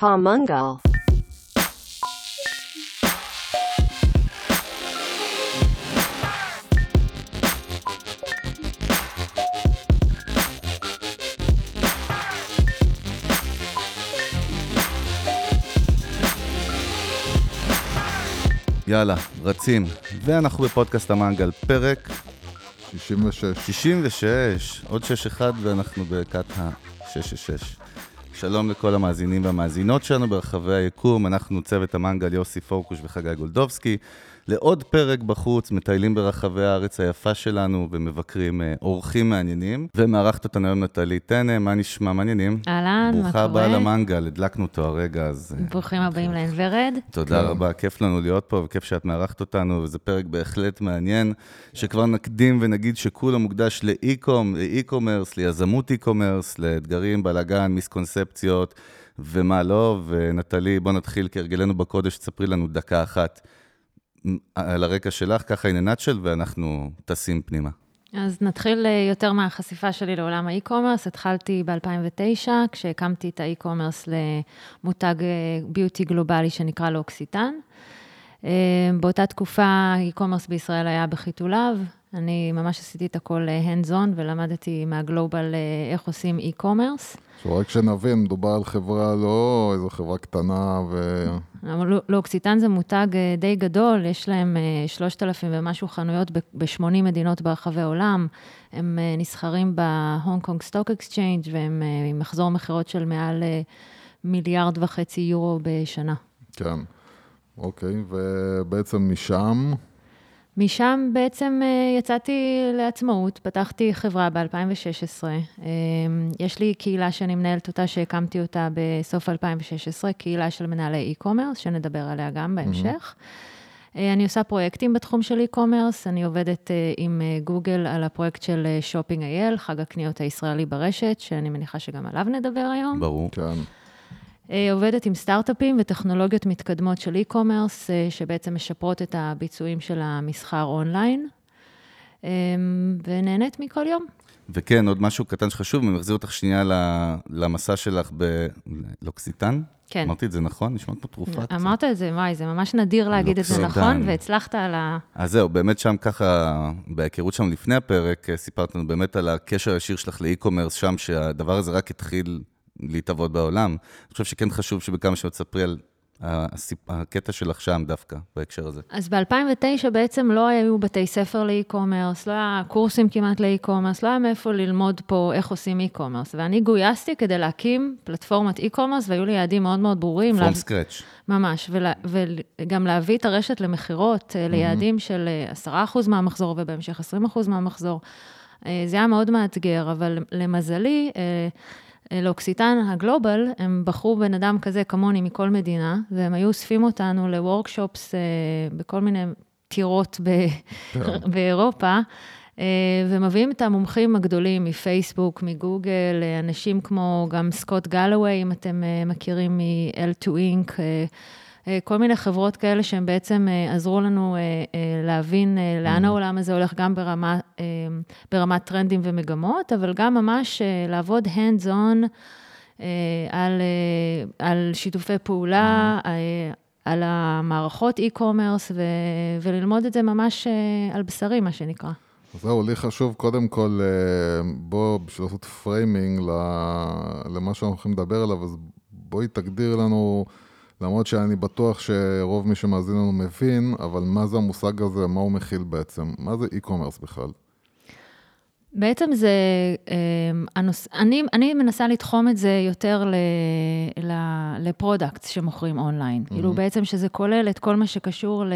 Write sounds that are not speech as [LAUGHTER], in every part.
Pamungal. יאללה, רצים. ואנחנו בפודקאסט המנגל, פרק 66. 66, עוד 6-1 ואנחנו בכת ה-666. שלום לכל המאזינים והמאזינות שלנו ברחבי היקום, אנחנו צוות המנגל יוסי פורקוש וחגי גולדובסקי. לעוד פרק בחוץ, מטיילים ברחבי הארץ היפה שלנו ומבקרים אה, אורחים מעניינים. ומארחת אותנו היום נטלי טנא, מה נשמע? מעניינים? אהלן, מה קורה? ברוכה הבאה למנגל, הדלקנו אותו הרגע, אז... אה, ברוכים הבאים לעין ורד. תודה כן. רבה, כיף לנו להיות פה וכיף שאת מארחת אותנו, וזה פרק בהחלט מעניין, שכבר נקדים ונגיד שכולו מוקדש ל e-com, ל e-commerce, ליזמות e-commerce, לאתגרים, בלאגן, מיסקונספציות ומה לא, ונטלי, בוא נתחיל כהרגלנו בקודש, תספרי לנו דקה אחת על הרקע שלך, ככה in a nutshell, ואנחנו טסים פנימה. אז נתחיל אה, יותר מהחשיפה שלי לעולם ה e-commerce. התחלתי ב-2009, כשהקמתי את ה e-commerce למותג אה, beauty גלובלי שנקרא לאוקסיטן. אה, באותה תקופה ה e-commerce בישראל היה בחיתוליו. אני ממש עשיתי את הכל אה, hands on ולמדתי מה global אה, איך עושים e-commerce. עכשיו, רק שנבין, מדובר על חברה, לא איזו חברה קטנה ו... אבל לא- לאוקסיטן זה מותג אה, די גדול, יש להם אה, 3,000 ומשהו חנויות ב-80 מדינות ברחבי העולם. הם נסחרים בהונג קונג Stock Exchange והם עם מחזור מכירות של מעל מיליארד וחצי יורו בשנה. כן. אוקיי, ובעצם משם, משם בעצם אה, יצאתי לעצמאות, פתחתי חברה ב-2016. יש לי קהילה שאני מנהלת אותה, שהקמתי אותה בסוף 2016, קהילה של מנהלי e-commerce, שנדבר עליה גם בהמשך. אה, אני עושה פרויקטים בתחום של e-commerce, אני עובדת אה, עם אה, גוגל על הפרויקט של Shopping IL, חג הקניות הישראלי ברשת, שאני מניחה שגם עליו נדבר היום. ברור. כן. אה, עובדת עם סטארט-אפים וטכנולוגיות מתקדמות של e-commerce, אה, שבעצם משפרות את הביצועים של המסחר אונליין, אה, ונהנית מכל יום. וכן, עוד משהו קטן שחשוב, אני מחזיר אותך שנייה למסע שלך בלוקסיטן. כן. אמרתי את זה נכון? נשמע כמו תרופה. אמרת את זה, וואי, זה ממש נדיר להגיד את זה. נכון, והצלחת על ה... אז זהו, באמת שם ככה, בהיכרות שלנו לפני הפרק, אה, סיפרת לנו באמת על הקשר הישיר שלך לאי-קומרס שם, שהדבר הזה רק התחיל להתהוות בעולם. אני חושב שכן חשוב שבכמה שתספרי על הסיפ- הקטע שלך שם דווקא, בהקשר הזה. אז ב-2009 בעצם לא היו בתי ספר ל e-commerce, לא היה קורסים כמעט ל e-commerce, לא היה מאיפה ללמוד פה איך עושים e-commerce. ואני גויסתי כדי להקים פלטפורמת e-commerce, והיו לי יעדים מאוד מאוד ברורים. From לה- scratch. ממש, ולה, וגם להביא את הרשת למכירות, אה, ליעדים של אה, 10% מהמחזור ובהמשך 20% מהמחזור. אה, זה היה מאוד מאתגר, אבל למזלי, אה, אה, לאוקסיטן ה global, הם בחרו בן אדם כזה כמוני מכל מדינה, והם היו אוספים אותנו ל workshops אה, בכל מיני טירות ב- באירופה. [LAUGHS] אה, ומביאים את המומחים הגדולים מפייסבוק, מגוגל, אה, אנשים כמו גם סקוט גלווי, אם אתם אה, מכירים מ-L2 Inc., כל מיני חברות כאלה שהם בעצם אה, עזרו לנו אה, אה, להבין אה, לאן העולם הזה הולך, גם ברמה, אה, ברמת טרנדים ומגמות, אבל גם ממש אה, לעבוד hands on אה, על, אה, על שיתופי פעולה, אה, על המערכות e-commerce, ו- וללמוד את זה ממש אה, על בשרי, מה שנקרא. זהו, לי חשוב קודם כל, אה, בוא, בשביל לעשות framing למה שאנחנו הולכים לדבר עליו, אז בואי תגדיר לנו, למרות שאני בטוח שרוב מי שמאזין לנו מבין, אבל מה זה המושג הזה, מה הוא מכיל בעצם? מה זה e-commerce בכלל? בעצם זה, אמ, הנוס... אני, אני מנסה לתחום את זה יותר ל... ל... ל products שמוכרים אונליין. Mm-hmm. כאילו בעצם שזה כולל את כל מה שקשור ל...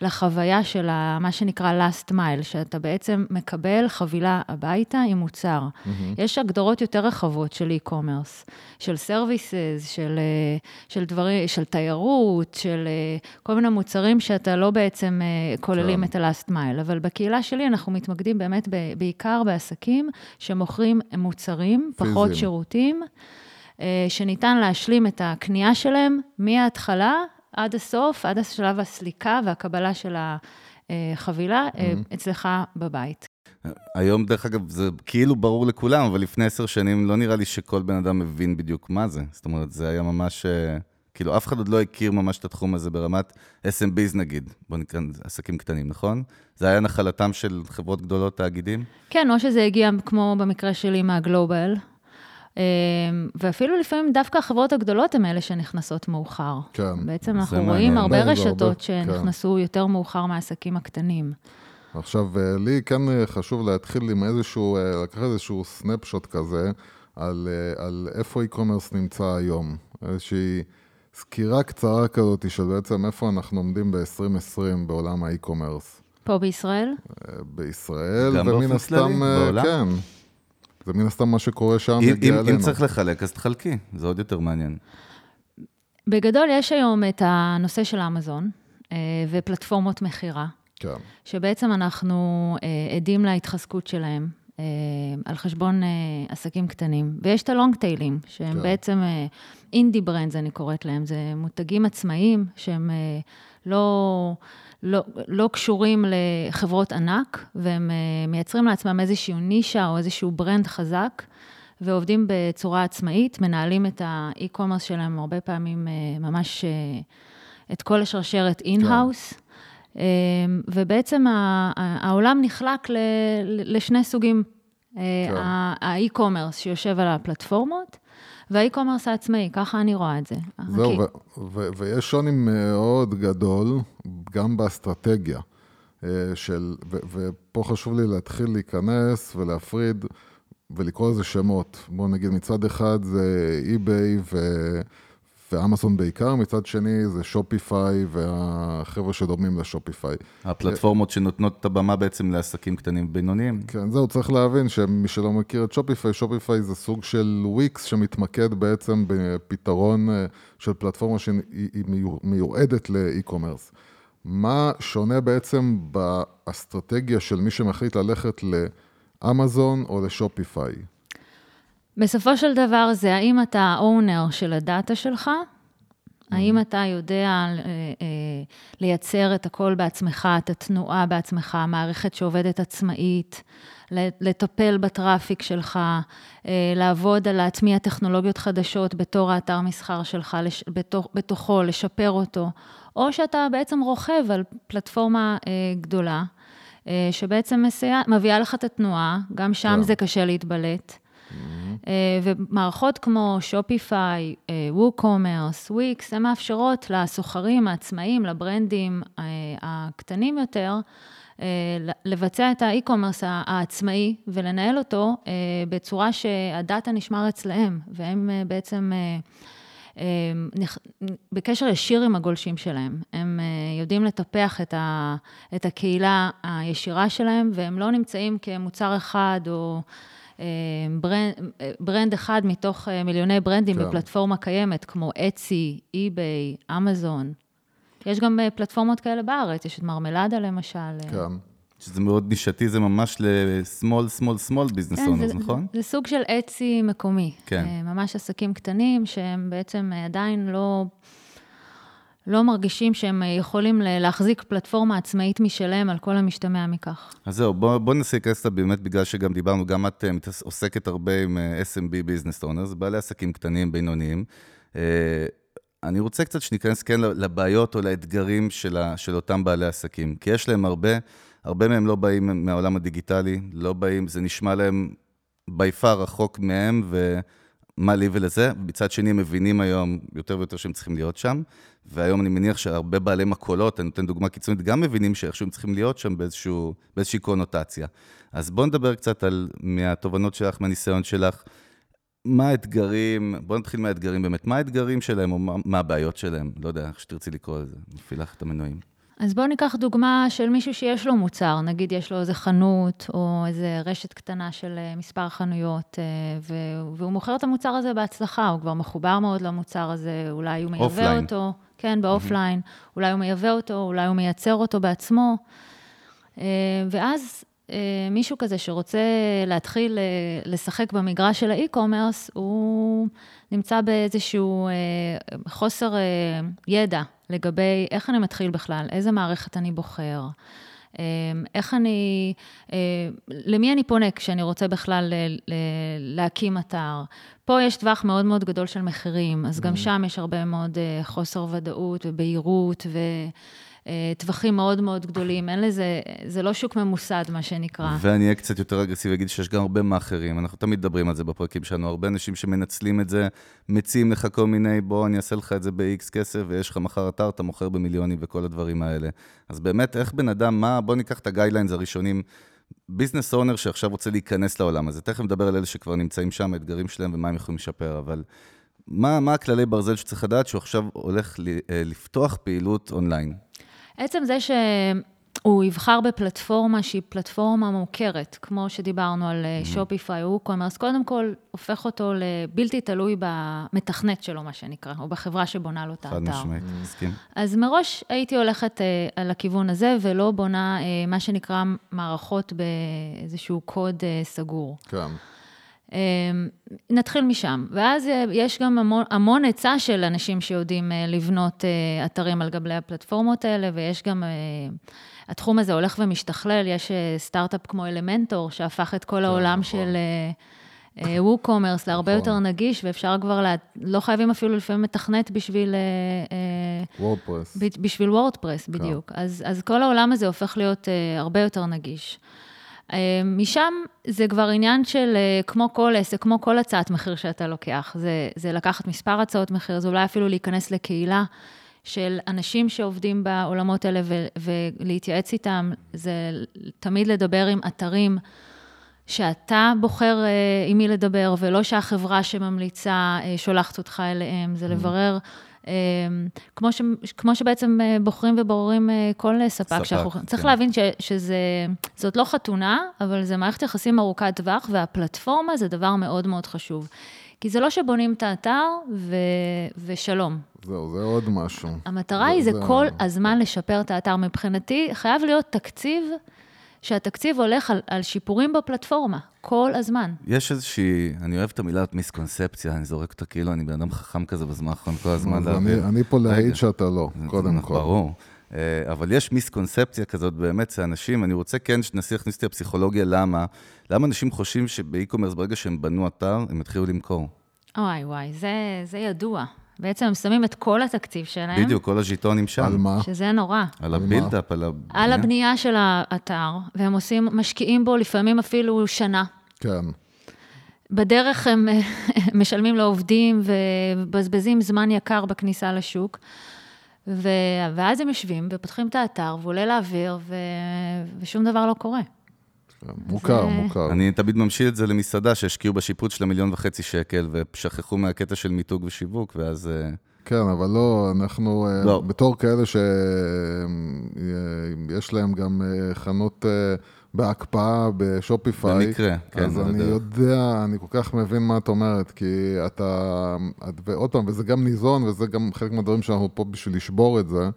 לחוויה של ה... מה שנקרא last mile, שאתה בעצם מקבל חבילה הביתה עם מוצר. Mm-hmm. יש הגדרות יותר רחבות של e-commerce, של services, של, אה, של דברים, של תיירות, של אה, כל מיני מוצרים שאתה לא בעצם אה, כוללים כן. את ה-last mile, אבל בקהילה שלי אנחנו מתמקדים באמת ב... בעיקר בעסקים שמוכרים מוצרים, פחות פיזיים. שירותים, אה, שניתן להשלים את הקנייה שלהם מההתחלה עד הסוף, עד השלב הסליקה והקבלה של החבילה אה, אצלך בבית. היום, דרך אגב, זה כאילו ברור לכולם, אבל לפני עשר שנים לא נראה לי שכל בן אדם מבין בדיוק מה זה. זאת אומרת, זה היה ממש... כאילו, אף אחד עוד לא הכיר ממש את התחום הזה ברמת SMBs נגיד, בוא נקרא עסקים קטנים, נכון? זה היה נחלתם של חברות גדולות, תאגידים? כן, או שזה הגיע, כמו במקרה שלי, מהגלובל. אה, ואפילו לפעמים דווקא החברות הגדולות הן אלה שנכנסות מאוחר. כן. בעצם אנחנו מעניין. רואים הרבה זה הרבה, רשתות כן. שנכנסו יותר מאוחר מהעסקים הקטנים. עכשיו, אה, לי כן אה, חשוב להתחיל עם איזשהו, לקחת איזשהו סנפשוט כזה, על, על איפה e-commerce נמצא היום. איזושהי סקירה קצרה כזאת של בעצם איפה אנחנו עומדים ב-2020 בעולם האי-קומרס. פה בישראל? אה, בישראל, ומן הסתם? אה, בעולם? כן. זה מן הסתם מה שקורה שם אם, מגיע אם, אלינו. אם צריך לחלק, אז תחלקי, זה עוד יותר מעניין. בגדול, יש היום את הנושא של אמזון אה, ופלטפורמות מכירה, כן, שבעצם אנחנו עדים להתחזקות שלהם על חשבון אה, עסקים קטנים. ויש את הלונג טיילים, שהם כן. בעצם אינדי ברנדס, אני קוראת להם. זה מותגים עצמאיים שהם אה, לא, לא, לא קשורים לחברות ענק, והם אה, מייצרים לעצמם איזושהי נישה או איזשהו brand חזק. ועובדים בצורה עצמאית, מנהלים את ה e-commerce שלהם הרבה פעמים אה, ממש אה, את כל השרשרת in-house. אה, ובעצם ה- ה- העולם נחלק לשני סוגים. אה, כן. ה e-commerce שיושב על הפלטפורמות, וה e-commerce העצמאי, ככה אני רואה את זה. זהו, ויש שוני מאוד גדול גם באסטרטגיה אה, של, ופה חשוב לי להתחיל להיכנס ולהפריד ולקרוא לזה שמות. בואו נגיד, מצד אחד זה eBay ו- ואמזון בעיקר, מצד שני זה Shopify והחבר'ה שדומים ל Shopify. הפלטפורמות שנותנות את הבמה בעצם לעסקים קטנים ובינוניים. כן, זהו, צריך להבין שמי שלא מכיר את Shopify, Shopify זה סוג של וויקס שמתמקד בעצם בפתרון אה, של פלטפורמה שהיא היא מיו- מיועדת לאי-קומרס. מה שונה בעצם באסטרטגיה של מי שמחליט ללכת לאמזון או לשופיפיי? בסופו של דבר זה האם אתה האונר של הדאטה שלך, האם אתה יודע אה, אה, לייצר את הכל בעצמך, את התנועה בעצמך, מערכת שעובדת עצמאית, לטפל בטראפיק שלך, אה, לעבוד על להטמיע טכנולוגיות חדשות בתור האתר מסחר שלך, בתוך, בתוכו, לשפר אותו, או שאתה בעצם רוכב על פלטפורמה גדולה, שבעצם מסייע, מביאה לך את התנועה, גם שם כן. זה קשה להתבלט. אה, ומערכות כמו Shopify, WooCommerce, וויקס, הן מאפשרות לסוחרים העצמאיים, לברנדים אה, הקטנים יותר, אה, לבצע את ה e-commerce העצמאי ולנהל אותו בצורה שהדאטה נשמר אצלהם, והם בעצם בקשר ישיר עם הגולשים שלהם. הם יודעים לטפח את, ה, את הקהילה הישירה שלהם, והם לא נמצאים כמוצר אחד או brand, אה, brand אחד מתוך אה, מיליוני ברנדים כן. בפלטפורמה קיימת, כמו Etsy, eBay, אמזון. יש גם אה, פלטפורמות כאלה בארץ, יש את מרמלדה למשל. אה, כן. שזה מאוד נישתי, זה ממש ל-small, small, small business כן, owners, זה, נכון? זה סוג של אצי מקומי. כן. ממש עסקים קטנים שהם בעצם עדיין לא, לא מרגישים שהם אה, יכולים להחזיק פלטפורמה עצמאית משלהם על כל המשתמע מכך. אז זהו, בוא, בוא ננסה להיכנס לה באמת בגלל שגם דיברנו, גם את אה, עוסקת הרבה עם אה, SMB Business Owners, בעלי עסקים קטנים, בינוניים. אני רוצה קצת שניכנס כן לבעיות או לאתגרים של, ה, של אותם בעלי עסקים, כי יש להם הרבה, הרבה מהם לא באים מהעולם הדיגיטלי, לא באים, זה נשמע להם by far רחוק מהם, ומה לי ולזה. מצד שני, הם מבינים היום יותר ויותר שהם צריכים להיות שם, והיום אני מניח שהרבה בעלי מכולות, אני נותן דוגמה קיצונית, גם מבינים שאיכשהו הם צריכים להיות שם באיזשהו, באיזושהי קונוטציה. אז בואו נדבר קצת על, מהתובנות שלך, מהניסיון שלך, מה האתגרים, בואו נתחיל מהאתגרים באמת, מה האתגרים שלהם או מה, מה הבעיות שלהם? לא יודע, איך שתרצי לקרוא לזה, נפעיל לך את המנועים. אז בואו ניקח דוגמה של מישהו שיש לו מוצר, נגיד יש לו איזה חנות או איזה רשת קטנה של אה, מספר חנויות, אה, והוא מוכר את המוצר הזה בהצלחה, הוא כבר מחובר מאוד למוצר הזה, אולי הוא מייבא אופליין. אותו, כן, באופליין, אולי הוא מייבא אותו, אולי הוא מייצר אותו בעצמו. אה, ואז מישהו כזה שרוצה להתחיל לשחק במגרש של האי-קומרס, הוא נמצא באיזשהו אה, חוסר אה, ידע לגבי איך אני מתחיל בכלל, איזה מערכת אני בוחר, אה, איך אני, אה, למי אני פונה כשאני רוצה בכלל להקים אתר? פה יש טווח מאוד מאוד גדול של מחירים, אז גם שם יש הרבה מאוד חוסר ודאות ובהירות ו... טווחים מאוד מאוד גדולים, אין לזה, זה לא שוק ממוסד, מה שנקרא. ואני אהיה קצת יותר אגרסיבי, אגיד שיש גם הרבה מאכערים, אנחנו תמיד מדברים על זה בפרקים שלנו, הרבה אנשים שמנצלים את זה, מציעים לך כל מיני, בוא, אני אעשה לך את זה ב-X כסף, ויש לך מחר אתר, אתה מוכר במיליונים וכל הדברים האלה. אז באמת, איך בן אדם, מה, בוא ניקח את ה guidelines הראשונים, business owner שעכשיו רוצה להיכנס לעולם הזה, תכף נדבר על אלה שכבר נמצאים שם, האתגרים שלהם ומה הם יכולים לשפר, אבל מה, מה הכללי ברזל שצריך לדעת שהוא עכשיו הולך אה, לפתוח פעילות אונליין? עצם זה שהוא יבחר בפלטפורמה שהיא פלטפורמה מוכרת, כמו שדיברנו על Shopify, WooCommerce, קודם כל הופך אותו לבלתי תלוי במתכנת שלו, מה שנקרא, או בחברה שבונה לו את האתר. חד משמעית, מסכים. אז מראש הייתי הולכת אה, על הכיוון הזה, ולא בונה אה, מה שנקרא מערכות באיזשהו קוד אה, סגור. כן. אמ, נתחיל משם, ואז אה, יש גם המון, המון היצע של אנשים שיודעים אה, לבנות אה, אתרים על גבי הפלטפורמות האלה, ויש גם, התחום הזה הולך ומשתכלל, יש סטארט-אפ כמו Elementor, שהפך את כל כן, העולם נכון. של WooCommerce להרבה נכון. יותר נגיש, ואפשר כבר, לה, לא חייבים אפילו לפעמים מתכנת בשביל... WordPress. בשביל WordPress, כן. בדיוק. אז, אז כל העולם הזה הופך להיות הרבה יותר נגיש. אה, משם זה כבר עניין של, אה, כמו כל עסק, כמו כל הצעת מחיר שאתה לוקח. זה, זה לקחת מספר הצעות מחיר, זה אולי אפילו להיכנס לקהילה של אנשים שעובדים בעולמות האלה ו, ולהתייעץ איתם, זה תמיד לדבר עם אתרים שאתה בוחר אה, עם מי לדבר, ולא שהחברה שממליצה שולחת אותך אליהם, זה mm. לברר. אמ, כמו, ש, כמו שבעצם אה, בוחרים ובוררים אה, כל ספק, ספק שאנחנו... כן. צריך להבין ש, שזאת לא חתונה, אבל זה מערכת יחסים ארוכת טווח, והפלטפורמה זה דבר מאוד מאוד חשוב. כי זה לא שבונים את האתר ו, ושלום. זהו, זה עוד משהו. המטרה זה, היא זה, זה כל הזמן לשפר את האתר. מבחינתי, חייב להיות תקציב שהתקציב הולך על, על שיפורים בפלטפורמה, כל הזמן. יש איזושהי, אני אוהב את המילה מיסקונספציה, אני זורק אותה כאילו אני בן אדם חכם כזה בזמן האחרון, כל הזמן. אני, אני פה להעיד שאתה לא, קודם כל. ברור. אה, אבל יש מיסקונספציה כזאת באמת, זה אנשים, אני רוצה כן שננסה להכניס אותי לפסיכולוגיה, למה? למה אנשים חושבים שבאי-קומרס, ברגע שהם בנו אתר, הם יתחילו למכור? וואי וואי, זה, זה ידוע. בעצם הם שמים את כל התקציב שלהם. בדיוק, כל הז'יטונים שם. על מה? שזה נורא. על הבילדאפ, על הבנייה. על הבנייה של האתר, והם עושים, משקיעים בו לפעמים אפילו שנה. כן. בדרך הם [LAUGHS] משלמים לעובדים ובזבזים זמן יקר בכניסה לשוק. ו... ואז הם יושבים ופותחים את האתר ועולה לאוויר, ו... ושום דבר לא קורה. מוכר, מוכר. אני תמיד ממשיל את זה למסעדה שהשקיעו בשיפוץ של המיליון וחצי שקל, ושכחו מהקטע של מיתוג ושיווק, ואז... אה, כן, אבל לא, אנחנו אה, לא. בתור כאלה שיש אה, להם גם חנות בהקפאה בשופיפיי. במקרה, כן. אז אני יודע, אני כל כך מבין מה את אומרת, כי אתה, ועוד פעם, וזה גם ניזון, וזה גם חלק מהדברים שאנחנו פה בשביל לשבור את זה,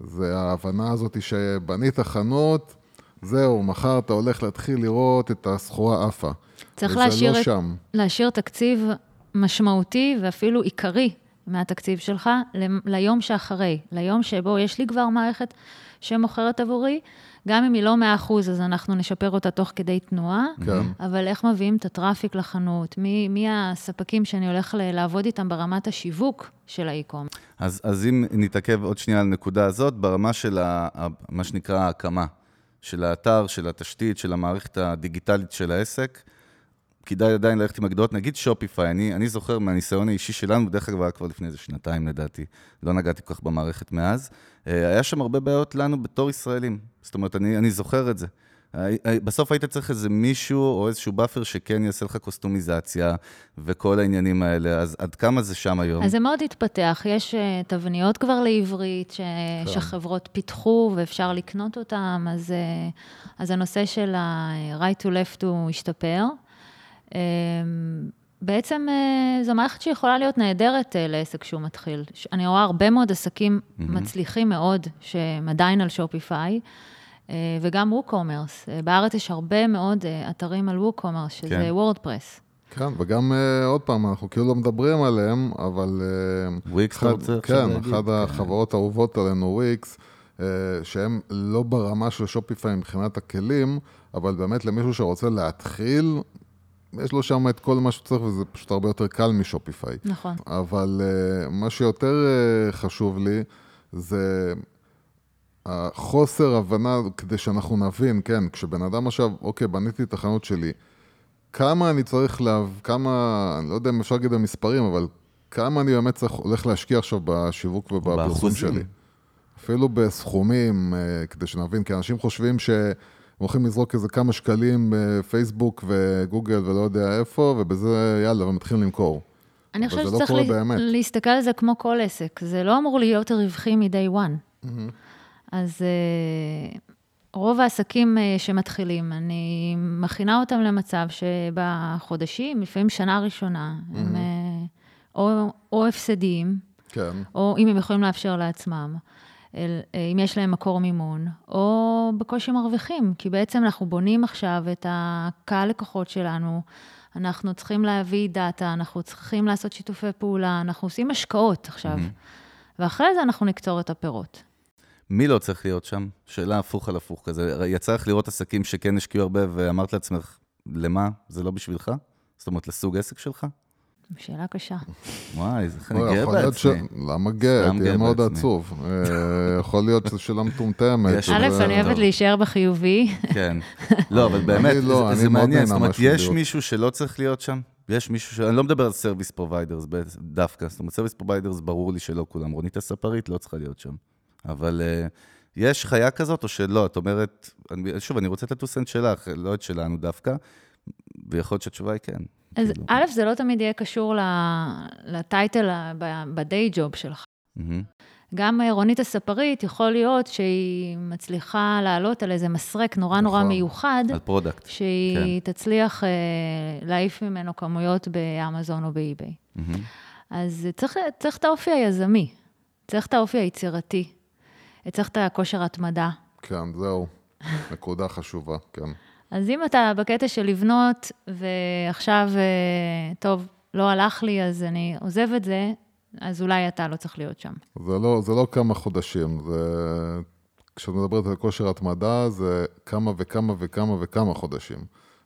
זה ההבנה הזאת שבנית חנות, זהו, מחר אתה הולך להתחיל לראות את הסחורה עפה. צריך להשאיר, לא את, שם. להשאיר תקציב משמעותי ואפילו עיקרי מהתקציב שלך ליום שאחרי, ליום שבו יש לי כבר מערכת שמוכרת עבורי. גם אם היא לא 100%, אז אנחנו נשפר אותה תוך כדי תנועה, כן. אבל איך מביאים את הטראפיק לחנות? מי, מי הספקים שאני הולך לעבוד איתם ברמת השיווק של האי-קום? אז, אז אם נתעכב עוד שנייה על הנקודה הזאת, ברמה של ה, מה שנקרא ההקמה. של האתר, של התשתית, של המערכת הדיגיטלית של העסק, כדאי עדיין ללכת עם הגדולות, נגיד Shopify, אני, אני זוכר מהניסיון האישי שלנו, בדרך כלל היה כבר לפני איזה שנתיים לדעתי, לא נגעתי כל כך במערכת מאז, אה, היה שם הרבה בעיות לנו בתור ישראלים, זאת אומרת, אני, אני זוכר את זה. בסוף היית צריך איזה מישהו או איזשהו buffer שכן יעשה לך קסטומיזציה וכל העניינים האלה, אז עד כמה זה שם היום? אז זה מאוד התפתח, יש uh, תבניות כבר לעברית ש... כן. שחברות פיתחו ואפשר לקנות אותן, אז, uh, אז הנושא של ה-right to left הוא השתפר. Um, בעצם uh, זו מערכת שיכולה להיות נהדרת לעסק שהוא מתחיל. אני רואה הרבה מאוד עסקים mm-hmm. מצליחים מאוד, שהם עדיין על Shopify. אה, וגם WooCommerce. אה, בארץ יש הרבה מאוד אה, אתרים על WooCommerce, שזה כן. WordPress. כן, וגם עוד פעם, אנחנו כאילו לא מדברים עליהם, אבל... וויקס, אתה רוצה כן, אחת החברות האהובות עלינו, וויקס, אה, שהם לא ברמה של Shopify מבחינת הכלים, אבל באמת למישהו שרוצה להתחיל, יש לו שם את כל מה שצריך, וזה פשוט הרבה יותר קל מ Shopify. נכון. אבל uh, מה שיותר uh, חשוב לי, זה החוסר הבנה, כדי שאנחנו נבין, כן, כשבן אדם עכשיו, אוקיי, בניתי את החנות שלי, כמה אני צריך לה... כמה, אני לא יודע אם אפשר להגיד במספרים, אבל כמה אני באמת צריך, הולך להשקיע עכשיו בשיווק ובפרסום שלי. אפילו בסכומים, uh, כדי שנבין, כי אנשים חושבים ש... הם הולכים לזרוק איזה כמה שקלים בפייסבוק וגוגל ולא יודע איפה, ובזה יאללה, ומתחילים למכור. אני חושבת לא שצריך לא לה... להסתכל על זה כמו כל עסק. זה לא אמור להיות רווחי מ-day one. Mm-hmm. אז uh, רוב העסקים uh, שמתחילים, אני מכינה אותם למצב שבחודשים, לפעמים שנה ראשונה, mm-hmm. הם uh, או, או הפסדיים, כן. או אם הם יכולים לאפשר לעצמם. אל, אה, אם יש להם מקור מימון, או בקושי מרוויחים, כי בעצם אנחנו בונים עכשיו את הקהל לקוחות שלנו, אנחנו צריכים להביא דאטה, אנחנו צריכים לעשות שיתופי פעולה, אנחנו עושים השקעות עכשיו, mm-hmm. ואחרי זה אנחנו נקצור את הפירות. מי לא צריך להיות שם? שאלה הפוך על הפוך כזה. יצא לך לראות עסקים שכן השקיעו הרבה ואמרת לעצמך, למה? זה לא בשבילך? זאת אומרת, לסוג עסק שלך? שאלה קשה. וואי, איך אני גאה בעצמי. למה גאה? תהיה מאוד עצוב. אה, יכול להיות שזו שאלה מטומטמת. א', אני אוהבת להישאר בחיובי. כן. לא, אבל באמת, לא, זה מעניין. זאת אומרת, יש מישהו שלא צריך להיות שם? יש מישהו ש... אני לא מדבר על service providers דווקא. זאת אומרת, service providers, ברור לי שלא כולם. רונית הספרית לא צריכה להיות שם. אבל אה, יש חיה כזאת או שלא? את אומרת, שוב, אני רוצה את ה two cents שלך, לא את שלנו דווקא, ויכול להיות שהתשובה היא כן. אז כאילו. א', זה לא תמיד יהיה קשור ל title ב-day job שלך. גם רונית הספרית, יכול להיות שהיא מצליחה לעלות על איזה מסרק נורא נורא נכון. מיוחד. על product. שהיא כן. תצליח אה, להעיף ממנו כמויות באמזון או באי-ביי. אז צריך, צריך את האופי היזמי, צריך את האופי היצירתי, צריך את הכושר התמדה. כן, זהו. [LAUGHS] נקודה חשובה, כן. אז אם אתה בקטע של לבנות, ועכשיו, אה, טוב, לא הלך לי, אז אני עוזב את זה, אז אולי אתה לא צריך להיות שם. זה לא, זה לא כמה חודשים, זה... כשאת מדברת על כושר התמדה, זה כמה וכמה וכמה וכמה חודשים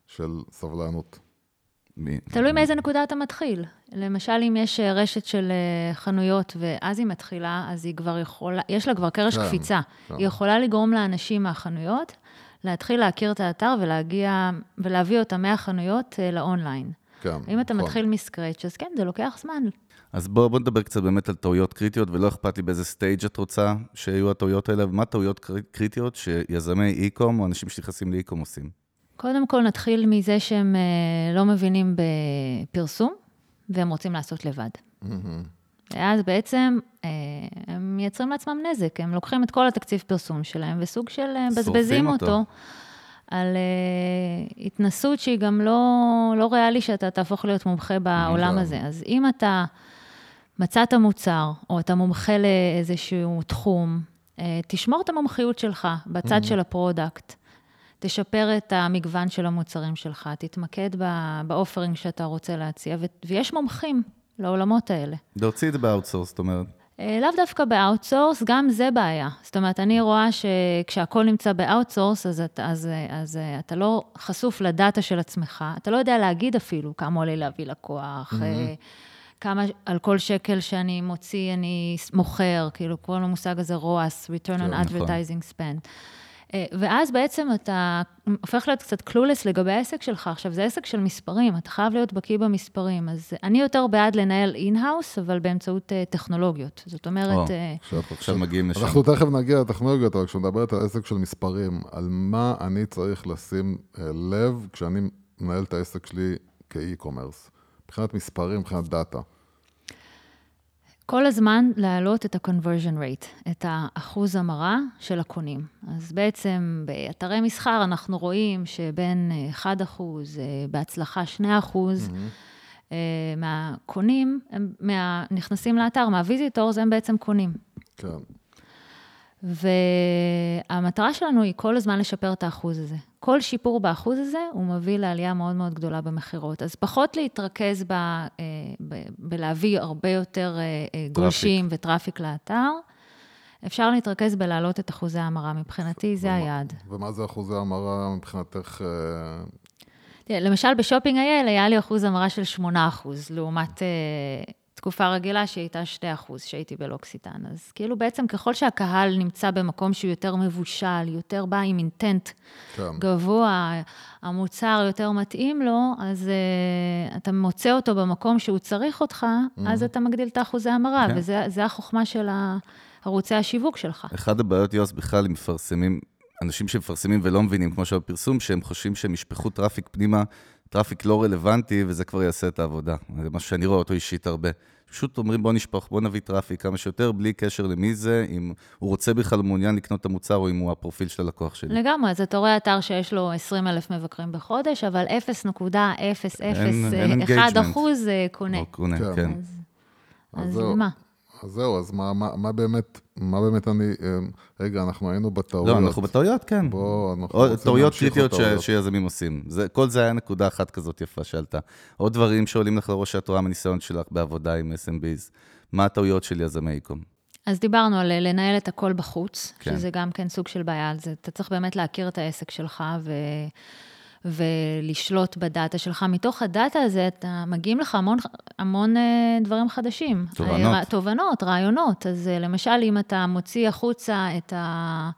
של סבלנות. תלוי מאיזה נקודה אתה מתחיל. למשל, אם יש אה, רשת של אה, חנויות, ואז היא מתחילה, אז היא כבר יכולה, יש לה כבר קרש כן, קפיצה. כן. היא יכולה לגרום לאנשים מהחנויות להתחיל להכיר את האתר ולהגיע, ולהביא אותם מהחנויות אה, לאונליין. כן, אם אתה נכון. מתחיל מסקרץ', אז כן, זה לוקח זמן. אז בואו בוא נדבר קצת באמת על טעויות קריטיות, ולא אכפת לי באיזה סטייג' את רוצה שיהיו הטעויות האלה, ומה טעויות קריטיות שיזמי e-com או אנשים שנכנסים ל-e-com עושים? קודם כל נתחיל מזה שהם אה, לא מבינים בפרסום, והם רוצים לעשות לבד. Mm-hmm. ואז בעצם אה, הם מייצרים לעצמם נזק, הם לוקחים את כל התקציב פרסום שלהם וסוג של אה, מבזבזים אותו. אותו על uh, התנסות שהיא גם לא, לא ריאלי שאתה תהפוך להיות מומחה בעולם הזה. אז אם אתה מצאת מוצר, או אתה מומחה לאיזשהו תחום, uh, תשמור את המומחיות שלך בצד של ה product. תשפר את המגוון של המוצרים שלך, תתמקד ב offering שאתה רוצה להציע, ויש מומחים לעולמות האלה. להוציא את זה ב outsource, זאת אומרת. אה, לאו דווקא ב outsource, גם זה בעיה. זאת אומרת, אני רואה שכשהכול נמצא ב outsource, אז, אז, אז, אז אה, אתה לא חשוף ל data של עצמך, אתה לא יודע להגיד אפילו כמה עולה להביא לקוח, mm-hmm. כמה על כל שקל שאני מוציא אני מוכר, כאילו כל המושג הזה ROAS, Return on נכון. Advertising Spend. אה, ואז בעצם אתה הופך להיות קצת clueless לגבי העסק שלך. עכשיו, זה עסק של מספרים, אתה חייב להיות בקיא במספרים. אז אני יותר בעד לנהל in-house, אבל באמצעות uh, טכנולוגיות. זאת אומרת... או, uh, עכשיו מגיעים לשם. אנחנו תכף נגיע לטכנולוגיות, אבל כשמדברת על עסק של מספרים, על מה אני צריך לשים uh, לב כשאני מנהל את העסק שלי כ e-commerce? מבחינת מספרים, מבחינת data. כל הזמן להעלות את ה-conversion rate, את האחוז המרה של הקונים. אז בעצם באתרי מסחר אנחנו רואים שבין 1 אחוז, אה, בהצלחה 2 אחוז, mm-hmm. מהקונים, הם מהנכנסים לאתר, מה visitors, הם בעצם קונים. כן. והמטרה שלנו היא כל הזמן לשפר את האחוז הזה. כל שיפור באחוז הזה, הוא מביא לעלייה מאוד מאוד גדולה במכירות. אז פחות להתרכז ב, אה, ב, בלהביא הרבה יותר אה, אה, גולשים ו traffic לאתר, אפשר להתרכז בלהעלות את אחוזי ההמרה. מבחינתי, זה ומה- היעד. ומה זה אחוזי המרה מבחינתך? למשל, בשופינג אייל היה לי אחוז המרה של 8 אחוז, לעומת תקופה רגילה שהייתה 2 אחוז, שהייתי בלוקסיטן. אז כאילו בעצם ככל שהקהל נמצא במקום שהוא יותר מבושל, יותר בא עם אינטנט כן. גבוה, המוצר יותר מתאים לו, אז uh, אתה מוצא אותו במקום שהוא צריך אותך, אז אתה מגדיל את האחוזי המרה, כן. וזה זה החוכמה של ערוצי השיווק שלך. אחד הבעיות, יוס, בכלל, עם מפרסמים, אנשים שמפרסמים ולא מבינים, כמו שבפרסום, שהם חושבים שהם ישפכו traffic פנימה, traffic לא רלוונטי, וזה כבר יעשה את העבודה. זה משהו שאני רואה אותו אישית הרבה. פשוט אומרים, בוא נשפוך, בוא נביא traffic כמה שיותר, בלי קשר למי זה, אם הוא רוצה בכלל מעוניין לקנות את המוצר, או אם הוא הפרופיל של הלקוח שלי. לגמרי, אז אתה רואה אתר שיש לו 20 אלף מבקרים בחודש, אבל 0.001 engagement. אחוז אה, קונה. או קונה, כן. כן. אז, אז אז זהו. מה? אז זהו, אז מה, מה, מה באמת, מה באמת אני... אה, רגע, אנחנו היינו בטעויות. לא, אנחנו בטעויות, כן. בוא, אנחנו או, רוצים טעויות להמשיך קריטיות ש, בטעויות. שיזמים עושים. זה, כל זה היה נקודה אחת כזאת יפה שעלתה. עוד דברים שעולים לך לראש שאת רואה מהניסיון שלך בעבודה עם SMBs. מה הטעויות של יזמי איקום? אז דיברנו על לנהל את הכל בחוץ, כן. שזה גם כן סוג של בעיה. אז אתה צריך באמת להכיר את העסק שלך ו... ולשלוט בדאטה שלך. מתוך הדאטה הזה, אתה, מגיעים לך המון, המון אה, דברים חדשים. תובנות. אה, תובנות, רעיונות. אז אה, למשל, אם אתה מוציא החוצה את ה...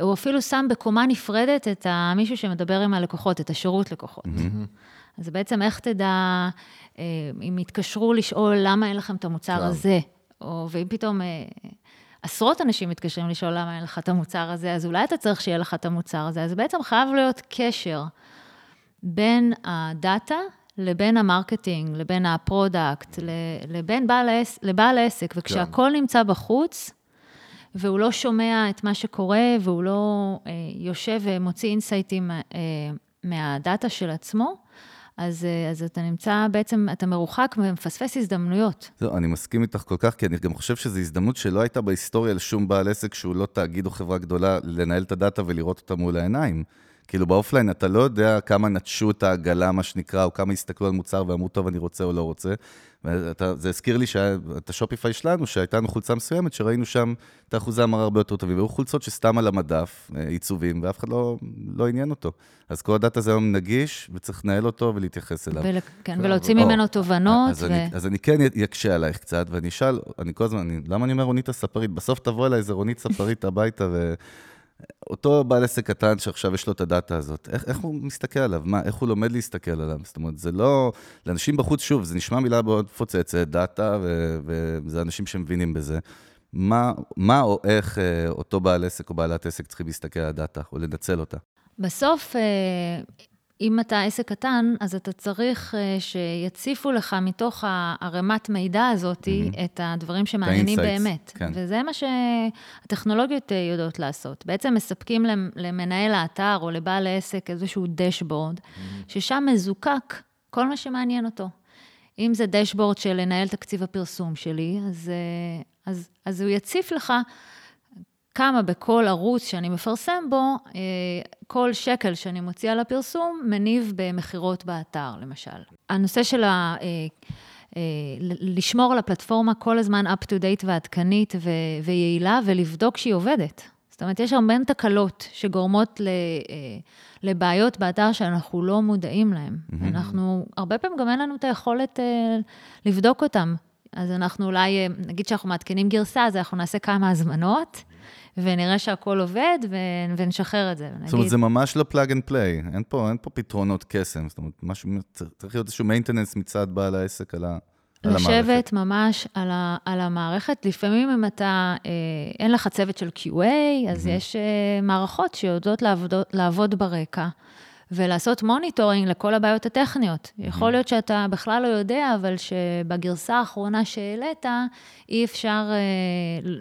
או אפילו שם בקומה נפרדת את ה... מישהו שמדבר עם הלקוחות, את השירות לקוחות. אז בעצם איך תדע, אם יתקשרו לשאול למה אין לכם את המוצר כן. הזה, או ואם פתאום עשרות אנשים מתקשרים לשאול למה אין לך את המוצר הזה, אז אולי אתה צריך שיהיה לך את המוצר הזה. אז בעצם חייב להיות קשר בין ה data לבין ה marketing, לבין ה product, לבין בעל, העס, לבעל העסק. וכשהכול נמצא בחוץ, והוא לא שומע את מה שקורה, והוא לא אה, יושב ומוציא insightים אה, מה data של עצמו, אז, אה, אז אתה נמצא בעצם, אתה מרוחק ומפספס הזדמנויות. זהו, אני מסכים איתך כל כך, כי אני גם חושב שזו הזדמנות שלא הייתה בהיסטוריה לשום בעל עסק שהוא לא תאגיד או חברה גדולה, לנהל את ה data ולראות אותה מול העיניים. כאילו באופליין אתה לא יודע כמה נטשו את העגלה, מה שנקרא, או כמה הסתכלו על מוצר ואמרו, טוב, אני רוצה או לא רוצה. ואתה, זה הזכיר לי שהיה- את השופיפיי שלנו, שהייתה לנו חולצה מסוימת, שראינו שם את האחוזי המרה הרבה יותר טובים. והיו חולצות שסתם על המדף, אה, עיצובים, ואף אחד לא, לא עניין אותו. אז כל הדאטה הזה היום נגיש, וצריך לנהל אותו ולהתייחס אליו. ול, כן, ולהוציא ממנו תובנות. אז, ו... אני, אז אני כן יקשה עלייך קצת, ואני אשאל, אני כל הזמן, אני, למה אני אומר רונית הספרית? בסוף תבוא אליי איזה רונית ספרית הביתה, ואותו בעל עסק קטן שעכשיו יש לו את הדאטה הזאת, איך, איך הוא מסתכל עליו? מה, איך הוא לומד להסתכל עליו? זאת אומרת, זה לא... לאנשים בחוץ, שוב, זה נשמע מילה מאוד מפוצצת, דאטה, ו, וזה אנשים שמבינים בזה. מה, מה או איך אה, אותו בעל עסק או בעלת עסק צריכים להסתכל על הדאטה, או לנצל אותה? בסוף, אה, אם אתה עסק קטן, אז אתה צריך אה, שיציפו לך מתוך הערימת מידע הזאת Mhm. את הדברים שמעניינים באמת. כן. וזה מה שהטכנולוגיות אה, יודעות לעשות. בעצם מספקים למ- למנהל האתר או לבעל העסק איזשהו דשבורד, ששם מזוקק כל מה שמעניין אותו. אם זה דשבורד של לנהל תקציב הפרסום שלי, אז, אה, אז, אז הוא יציף לך כמה בכל ערוץ שאני מפרסם בו, אה, כל שקל שאני מוציאה לפרסום מניב במכירות באתר, למשל. הנושא של ה... אה, אה, לשמור על הפלטפורמה כל הזמן up to date ועדכנית ו- ויעילה, ולבדוק שהיא עובדת. זאת אומרת, יש הרבה תקלות שגורמות ל, לבעיות באתר שאנחנו לא מודעים להן. Mm-hmm. אנחנו, הרבה פעמים גם אין לנו את היכולת לבדוק אותן. אז אנחנו אולי, נגיד שאנחנו מעדכנים גרסה, אז אנחנו נעשה כמה הזמנות, ונראה שהכל עובד, ו- ונשחרר את זה. זאת אומרת, זה ממש לא plug and play, אין פה, אין פה פתרונות קסם, זאת אומרת, משהו, צריך להיות איזשהו maintenance מצד בעל העסק על, ה. לשבת ממש על, ה, על המערכת. לפעמים אם אתה, אה, אין לך צוות של QA, אז יש אה, מערכות שיודעות לעבוד, לעבוד ברקע. ולעשות monitoring לכל הבעיות הטכניות. יכול להיות שאתה בכלל לא יודע, אבל שבגרסה האחרונה שהעלית, אי אפשר אה,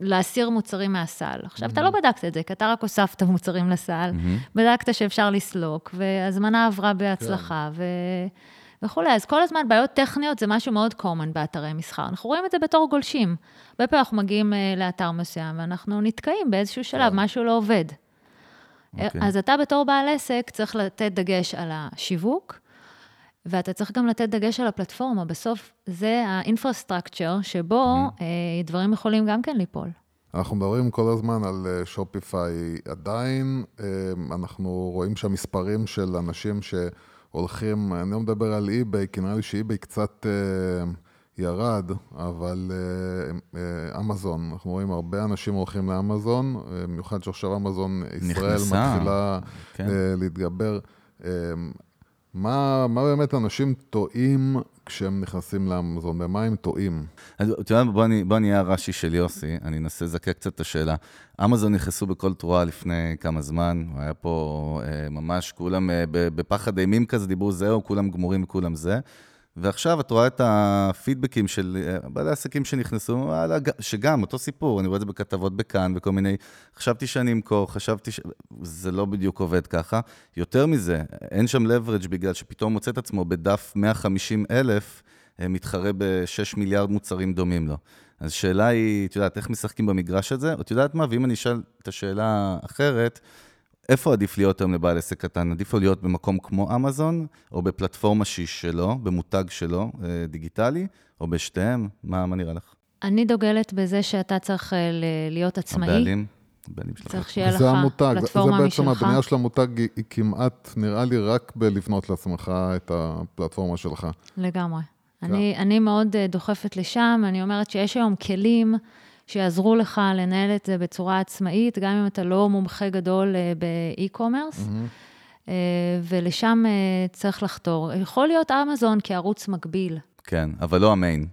להסיר מוצרים מהסל. עכשיו, אתה לא בדקת את זה, כי אתה רק הוספת מוצרים לסל, בדקת שאפשר לסלוק, והזמנה עברה בהצלחה, ו... וכולי. אז כל הזמן בעיות טכניות זה משהו מאוד common באתרי מסחר. אנחנו רואים את זה בתור גולשים. הרבה פעמים אנחנו מגיעים אה, לאתר מסוים, ואנחנו נתקעים באיזשהו שלב, משהו לא עובד. אוקיי. אז אתה בתור בעל עסק צריך לתת דגש על השיווק, ואתה צריך גם לתת דגש על הפלטפורמה. בסוף זה ה infrastructure שבו אה, דברים יכולים גם כן ליפול. אנחנו מדברים כל הזמן על Shopify עדיין, אנחנו רואים שהמספרים של אנשים שהולכים, אני לא מדבר על eBay, כי נראה לי ש eBay קצת ירד, אבל אמזון, אנחנו רואים הרבה אנשים הולכים לאמזון, במיוחד שעכשיו אמזון ישראל נכנסה. מתחילה כן. להתגבר. מה, מה באמת אנשים טועים כשהם נכנסים לאמזון? במה הם טועים? אז אתה יודע, בוא בוא אני אהיה הרש"י של יוסי, אני אנסה לזקק קצת את השאלה. אמזון נכנסו בכל תרועה לפני כמה זמן, היה פה אה, ממש כולם אה, בפחד אימים כזה, דיברו זהו, כולם גמורים וכולם זה. ועכשיו את רואה את הפידבקים של אה, בעלי עסקים שנכנסו, שגם, אותו סיפור, אני רואה את זה בכתבות בכאן וכל מיני, חשבתי שאני אמכור, חשבתי ש... זה לא בדיוק עובד ככה. יותר מזה, אין שם leverage בגלל שפתאום מוצא את עצמו בדף 150 אלף, אה, מתחרה ב-6 מיליארד מוצרים דומים לו. אז השאלה היא, את יודעת, איך משחקים במגרש הזה? את יודעת מה? ואם אני אשאל את השאלה אחרת, איפה עדיף להיות היום לבעל עסק קטן? עדיף לו להיות במקום כמו אמזון, או בפלטפורמה שהיא שלו, במותג שלו, אה, דיגיטלי, או בשתיהם? מה, מה נראה לך? אני דוגלת בזה שאתה צריך אה, להיות עצמאי. הבעלים? הבעלים שלך. צריך שיהיה לך המותג, פלטפורמה זה משלך. בעצם הבנייה של המותג היא, היא כמעט, נראה לי, רק בלבנות לעצמך את הפלטפורמה שלך. לגמרי. אני, אני מאוד אה, דוחפת לשם, אני אומרת שיש היום כלים שיעזרו לך לנהל את זה בצורה עצמאית, גם אם אתה לא מומחה גדול אה, באי-קומרס, Mm-hmm. ולשם אה, צריך לחתור. יכול להיות אמזון כערוץ מקביל. כן, אבל לא המיין.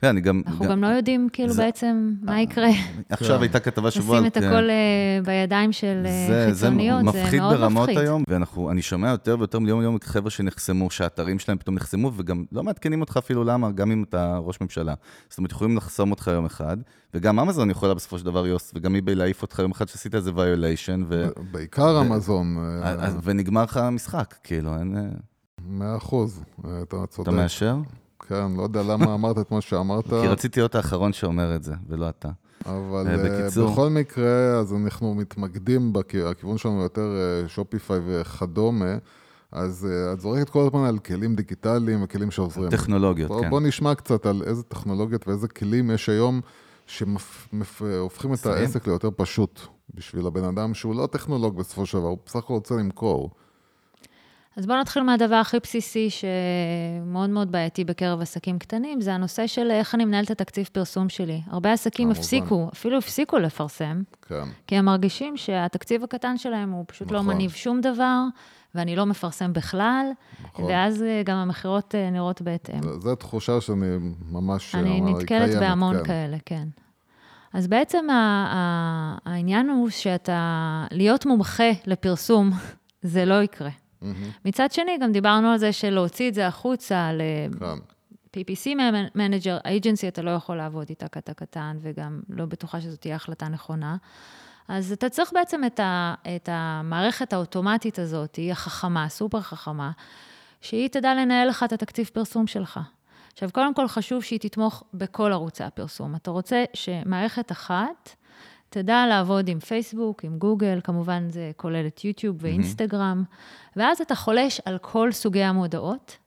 כן, אני גם... אנחנו גם לא יודעים כאילו זה- בעצם מה יקרה. עכשיו הייתה כתבה שבוע... לשים את על- הכל אה, בידיים של אה, זה, זה חיצוניות, זה מפחיד מאוד ברמות מפחיד. היום, ואני שומע יותר ויותר מיום ליום חבר'ה שנחסמו, שהאתרים שלהם פתאום נחסמו, וגם לא מעדכנים אותך אפילו למה, גם אם אתה ראש ממשלה. זאת אומרת, יכולים לחסום אותך יום אחד, וגם אמזון יכולה בסופו של דבר, יוס, וגם אי להעיף אותך יום אחד שעשית איזה violation, ו... בעיקר אמזון, אה, ונגמר לך המשחק, כאילו, אין... אה, מאה אחוז, אה, אתה צודק. אתה מאשר? כן, לא יודע למה אמרת את מה שאמרת, כי רציתי להיות האחרון שאומר את זה, ולא אתה. אבל אה, אה, בקיצור. בכל מקרה, אז אנחנו מתמקדים, הכיוון שלנו יותר אה, שופיפיי וכדומה, אז אה, את זורקת כל הזמן על כלים דיגיטליים וכלים שעוזרים. טכנולוגיות, בוא, כן. בוא נשמע קצת על איזה טכנולוגיות ואיזה כלים יש היום שהופכים את. העסק ליותר פשוט בשביל הבן אדם שהוא לא טכנולוג בסופו של דבר, הוא בסך הכל רוצה למכור. אז בואו נתחיל מהדבר הכי בסיסי שמאוד מאוד בעייתי בקרב עסקים קטנים, זה הנושא של איך אני מנהלת את התקציב פרסום שלי. הרבה עסקים כמובן. הפסיקו, אפילו הפסיקו לפרסם, כן. כי הם מרגישים שהתקציב הקטן שלהם הוא פשוט לא נכון. מניב שום דבר, ואני לא מפרסם בכלל, נכון. ואז אה, גם המכירות אה, נראות בהתאם. זו תחושה שאני ממש... אני אמר, היא נתקלת קיימת, בהמון כן. כאלה, כן. אז בעצם העניין הוא שאתה, להיות מומחה לפרסום, [LAUGHS] זה לא יקרה. מהמם, מצד שני, גם דיברנו על זה שלהוציא את זה החוצה ל-PPC כן. manager, agency, אתה לא יכול לעבוד איתה כי אתה קטן, וגם לא בטוחה שזאת תהיה החלטה נכונה. אז אתה צריך בעצם את, ה, את המערכת האוטומטית הזאת, היא החכמה, סופר חכמה, שהיא תדע לנהל לך את התקציב פרסום שלך. עכשיו, קודם כל חשוב שהיא תתמוך בכל ערוצי הפרסום. אתה רוצה שמערכת אחת תדע לעבוד עם פייסבוק, עם גוגל, כמובן זה כולל את יוטיוב ואינסטגרם, ואז אתה חולש על כל סוגי המודעות,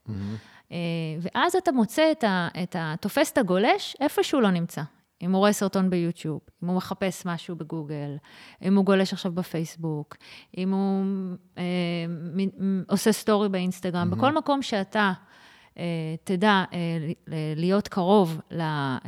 אה, ואז אתה מוצא את ה... את ה... תופס את הגולש איפה שהוא לא נמצא. אם הוא רואה סרטון ביוטיוב, אם הוא מחפש משהו בגוגל, אם הוא גולש עכשיו בפייסבוק, אם הוא אה, מ- עושה סטורי באינסטגרם, mm-hmm. בכל מקום שאתה תדע אה, ל- ל- להיות קרוב אה,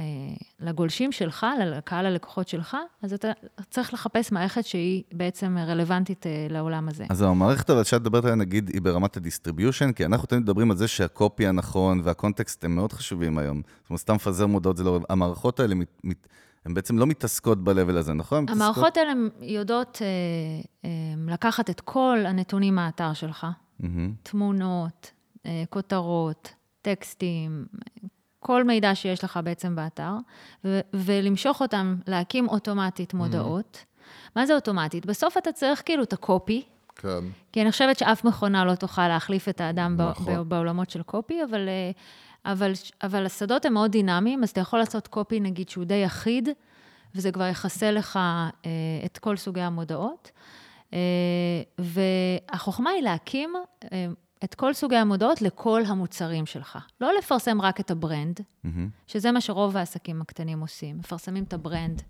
לגולשים שלך, לקהל הלקוחות שלך, אז אתה צריך לחפש מערכת שהיא בעצם רלוונטית אה, לעולם הזה. אז המערכת אבל שאת מדברת עליה, נגיד, היא ברמת ה distribution, כי אנחנו תמיד מדברים על זה שה copy הנכון וה context הם מאוד חשובים היום. זאת אומרת, סתם מפזר מודעות זה לא... המערכות האלה, מת, מת, הן בעצם לא מתעסקות ב-level הזה, נכון? מתעסקות- המערכות האלה יודעות אה, אה, לקחת את כל הנתונים מהאתר שלך. תמונות, אה, כותרות, טקסטים, כל מידע שיש לך בעצם באתר, ו- ולמשוך אותם, להקים אוטומטית מודעות. מה זה אוטומטית? בסוף אתה צריך כאילו את הקופי, כן. כי אני חושבת שאף מכונה לא תוכל להחליף את האדם נכון. ב- בעולמות של קופי, אבל, אה, אבל, אבל השדות הם מאוד דינמיים, אז אתה יכול לעשות קופי, נגיד, שהוא די אחיד, וזה כבר יכסה לך אה, את כל סוגי המודעות. אה, והחוכמה היא להקים אה, את כל סוגי המודעות לכל המוצרים שלך. לא לפרסם רק את ה brand, מהמם. שזה מה שרוב העסקים הקטנים עושים, מפרסמים את ה brand